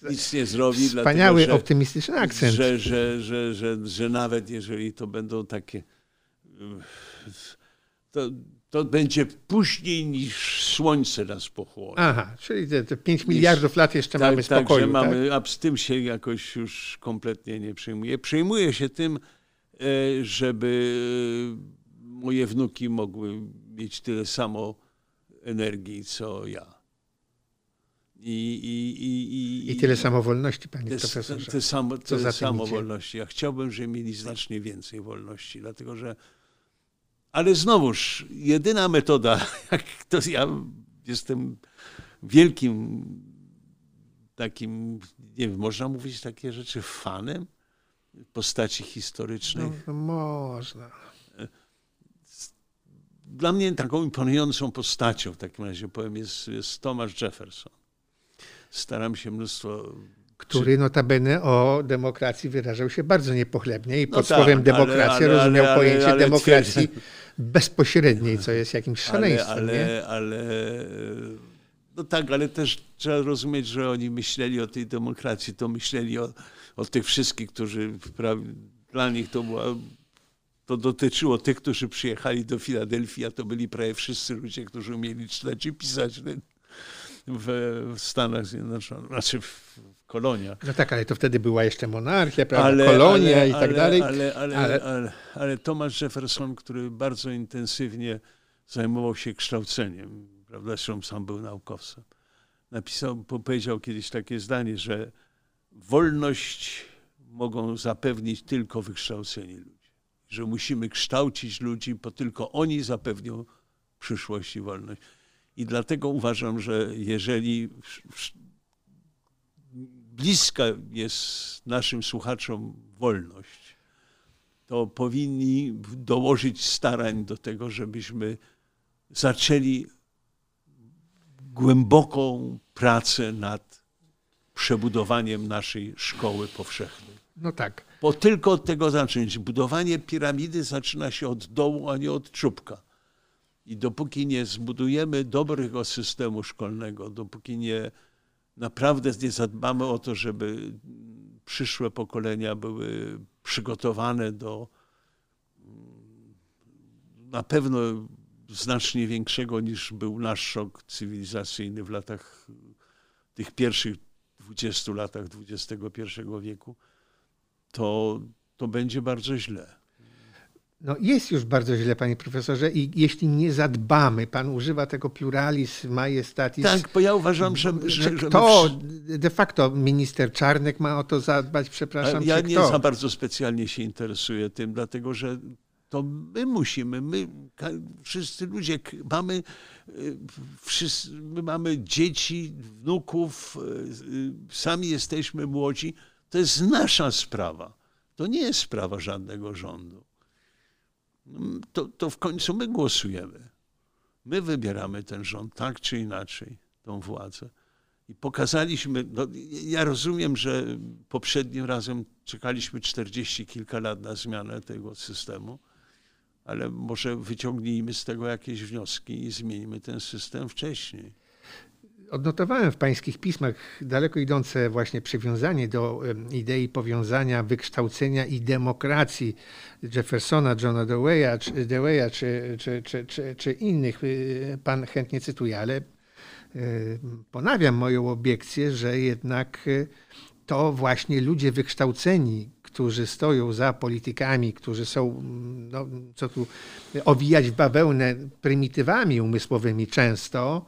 nic nie zrobi, Wspaniały, dlatego, że, optymistyczny akcent. że, że, że, że, że nawet jeżeli to będą takie, to, to będzie później niż słońce nas pochłonie. Aha, czyli te, te 5 miliardów lat jeszcze mamy tak, spokoju. tak? mamy, a z tym się jakoś już kompletnie nie przejmuję. Przejmuję się tym, e, żeby moje wnuki mogły mieć tyle samo energii, co ja. I, i, i, I tyle samo wolności, panie te, profesorze. te, samo, za tyle samo wolności. Ja chciałbym, żeby mieli znacznie więcej wolności, dlatego że. Ale znowuż, jedyna metoda, jak to ja jestem wielkim takim, nie wiem, można mówić takie rzeczy, fanem postaci historycznych. No, no można. Dla mnie taką imponującą postacią, w takim razie powiem, jest, jest Thomas Jefferson. Staram się mnóstwo Który notabene o demokracji wyrażał się bardzo niepochlebnie i No pod tak, słowem ale- demokracja ale- rozumiał ale- pojęcie ale demokracji bezpośredniej, co jest jakimś ale, szaleństwem. ale, ale no tak, ale też trzeba rozumieć, że oni myśleli o tej demokracji, to myśleli o, o tych wszystkich, którzy dla nich to była, to dotyczyło tych, którzy przyjechali do Filadelfii, a to byli prawie wszyscy ludzie, którzy umieli czytać i pisać w, w Stanach Zjednoczonych, znaczy w koloniach. No tak, ale to wtedy była jeszcze monarchia, prawda, kolonia i tak ale, dalej. Ale, ale, ale- ale, ale Thomas Jefferson, który bardzo intensywnie zajmował się kształceniem, prawda, zresztą sam był naukowcem, napisał, po- powiedział kiedyś takie zdanie, że wolność mogą zapewnić tylko wykształceni ludzie. Że musimy kształcić ludzi, bo tylko oni zapewnią przyszłość i wolność. I dlatego uważam, że jeżeli bliska jest naszym słuchaczom wolność, to powinni dołożyć starań do tego, żebyśmy zaczęli głęboką pracę nad przebudowaniem naszej szkoły powszechnej. No tak. Bo tylko od tego zacząć. Budowanie piramidy zaczyna się od dołu, a nie od czubka. I dopóki nie zbudujemy dobrego systemu szkolnego, dopóki nie naprawdę nie zadbamy o to, żeby przyszłe pokolenia były przygotowane do mm, na pewno znacznie większego niż był nasz szok cywilizacyjny w latach tych pierwszych 20 latach XXI wieku, to, to będzie bardzo źle. No jest już bardzo źle, panie profesorze, i jeśli nie zadbamy, pan używa tego pluralis majestatis. Tak, bo ja uważam, że, że, że my de facto minister Czarnek ma o to zadbać, przepraszam Ja nie kto? za bardzo specjalnie się interesuję tym, dlatego że to my musimy, my wszyscy ludzie mamy, y, wszyscy, my mamy dzieci, wnuków, y, y, sami jesteśmy młodzi. To jest nasza sprawa. To nie jest sprawa żadnego rządu. To, to w końcu my głosujemy. My wybieramy ten rząd, tak czy inaczej, tą władzę. I pokazaliśmy, no, ja rozumiem, że poprzednim razem czekaliśmy 40 kilka lat na zmianę tego systemu, ale może wyciągnijmy z tego jakieś wnioski i zmieńmy ten system wcześniej. Odnotowałem w pańskich pismach daleko idące właśnie przywiązanie do idei powiązania wykształcenia i demokracji Jeffersona, Johna Dewey'a, Dewey'a, czy, czy, czy, czy, czy innych. Y, pan chętnie cytuje, ale y, ponawiam moją obiekcję, że jednak y, to właśnie ludzie wykształceni, którzy stoją za politykami, którzy są, no, co tu owijać w bawełnę, prymitywami umysłowymi często,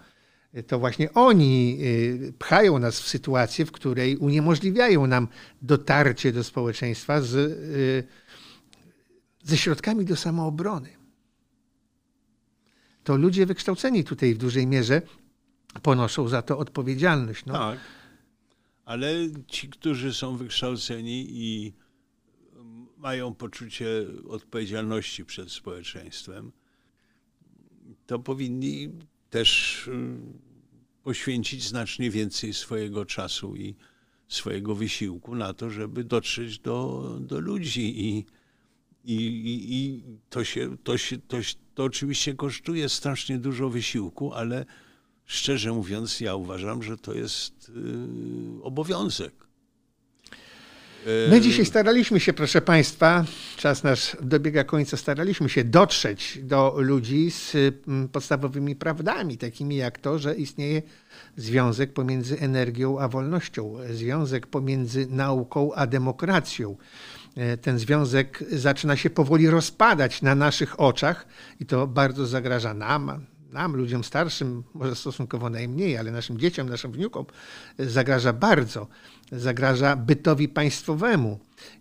to właśnie oni y, pchają nas w sytuację, w której uniemożliwiają nam dotarcie do społeczeństwa z, y, ze środkami do samoobrony. To ludzie wykształceni tutaj w dużej mierze ponoszą za to odpowiedzialność. No. Tak, ale ci, którzy są wykształceni i mają poczucie odpowiedzialności przed społeczeństwem, to powinni też y, poświęcić znacznie więcej swojego czasu i swojego wysiłku na to, żeby dotrzeć do, do ludzi i, i, i, to, się, to, się, to, to oczywiście kosztuje strasznie dużo wysiłku, ale szczerze mówiąc, ja uważam, że to jest yy, obowiązek. My dzisiaj staraliśmy się, proszę Państwa, czas nasz dobiega końca, staraliśmy się dotrzeć do ludzi z mm, podstawowymi prawdami, takimi jak to, że istnieje związek pomiędzy energią a wolnością, związek pomiędzy nauką a demokracją. E, ten związek zaczyna się powoli rozpadać na naszych oczach i to bardzo zagraża nam, nam, ludziom starszym, może stosunkowo najmniej, ale naszym dzieciom, naszym wnukom zagraża bardzo. Zagraża bytowi państwowemu.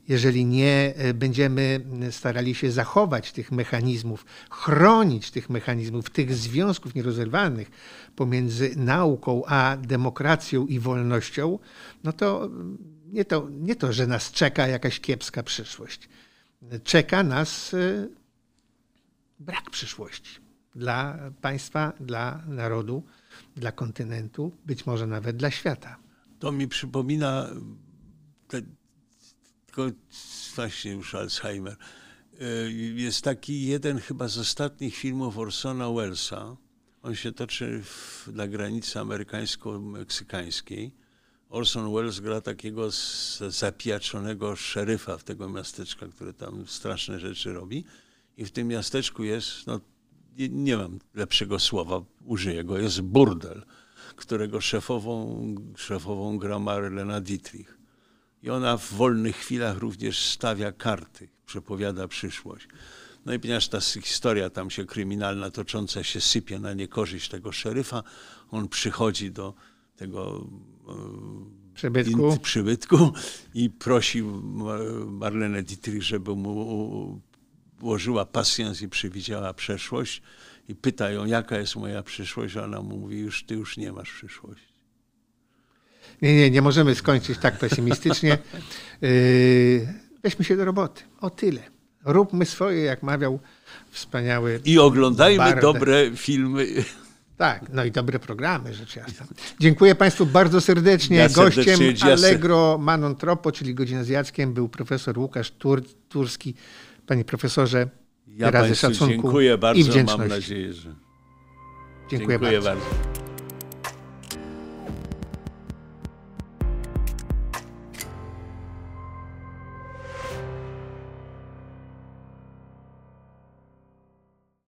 Jeżeli nie e, będziemy starali się zachować tych mechanizmów, chronić tych mechanizmów, tych związków nierozerwalnych pomiędzy nauką a demokracją i wolnością, no to nie to, nie to że nas czeka jakaś kiepska przyszłość. Czeka nas e, brak przyszłości dla państwa, dla narodu, dla kontynentu, być może nawet dla świata. To mi przypomina te, tylko właśnie już Alzheimer. E, jest taki jeden chyba z ostatnich filmów Orsona Wellesa. On się toczy w, na granicy amerykańsko-meksykańskiej. Orson Welles gra takiego zapijaczonego szeryfa w tego miasteczka, który tam straszne rzeczy robi. I w tym miasteczku jest no, nie, nie mam lepszego słowa, użyję go, jest burdel, którego szefową, szefową gra Marlena Dietrich. I ona w wolnych chwilach również stawia karty, przepowiada przyszłość. No i ponieważ ta historia tam się kryminalna tocząca się sypie na niekorzyść tego szeryfa, on przychodzi do tego e, przybytku, przybytku i prosi Marlenę Dietrich, żeby mu włożyła pasjans i przewidziała przeszłość i pyta ją, jaka jest moja przyszłość, a ona mówi, już ty już nie masz przyszłości. Nie, nie, nie możemy skończyć tak pesymistycznie. Yy, weźmy się do roboty. O tyle. Róbmy swoje, jak mawiał wspaniały. I oglądajmy dobre filmy. Tak, no i dobre programy, rzecz jasna. Dziękuję Państwu bardzo serdecznie. Ja Gościem Allegro Manon Tropo, czyli Godzina z Jackiem, był profesor Łukasz Tur Turski. Panie profesorze, ja razy szacunku dziękuję bardzo. i wdzięczności. Mam nadzieję, że. Dziękuję, dziękuję bardzo. bardzo.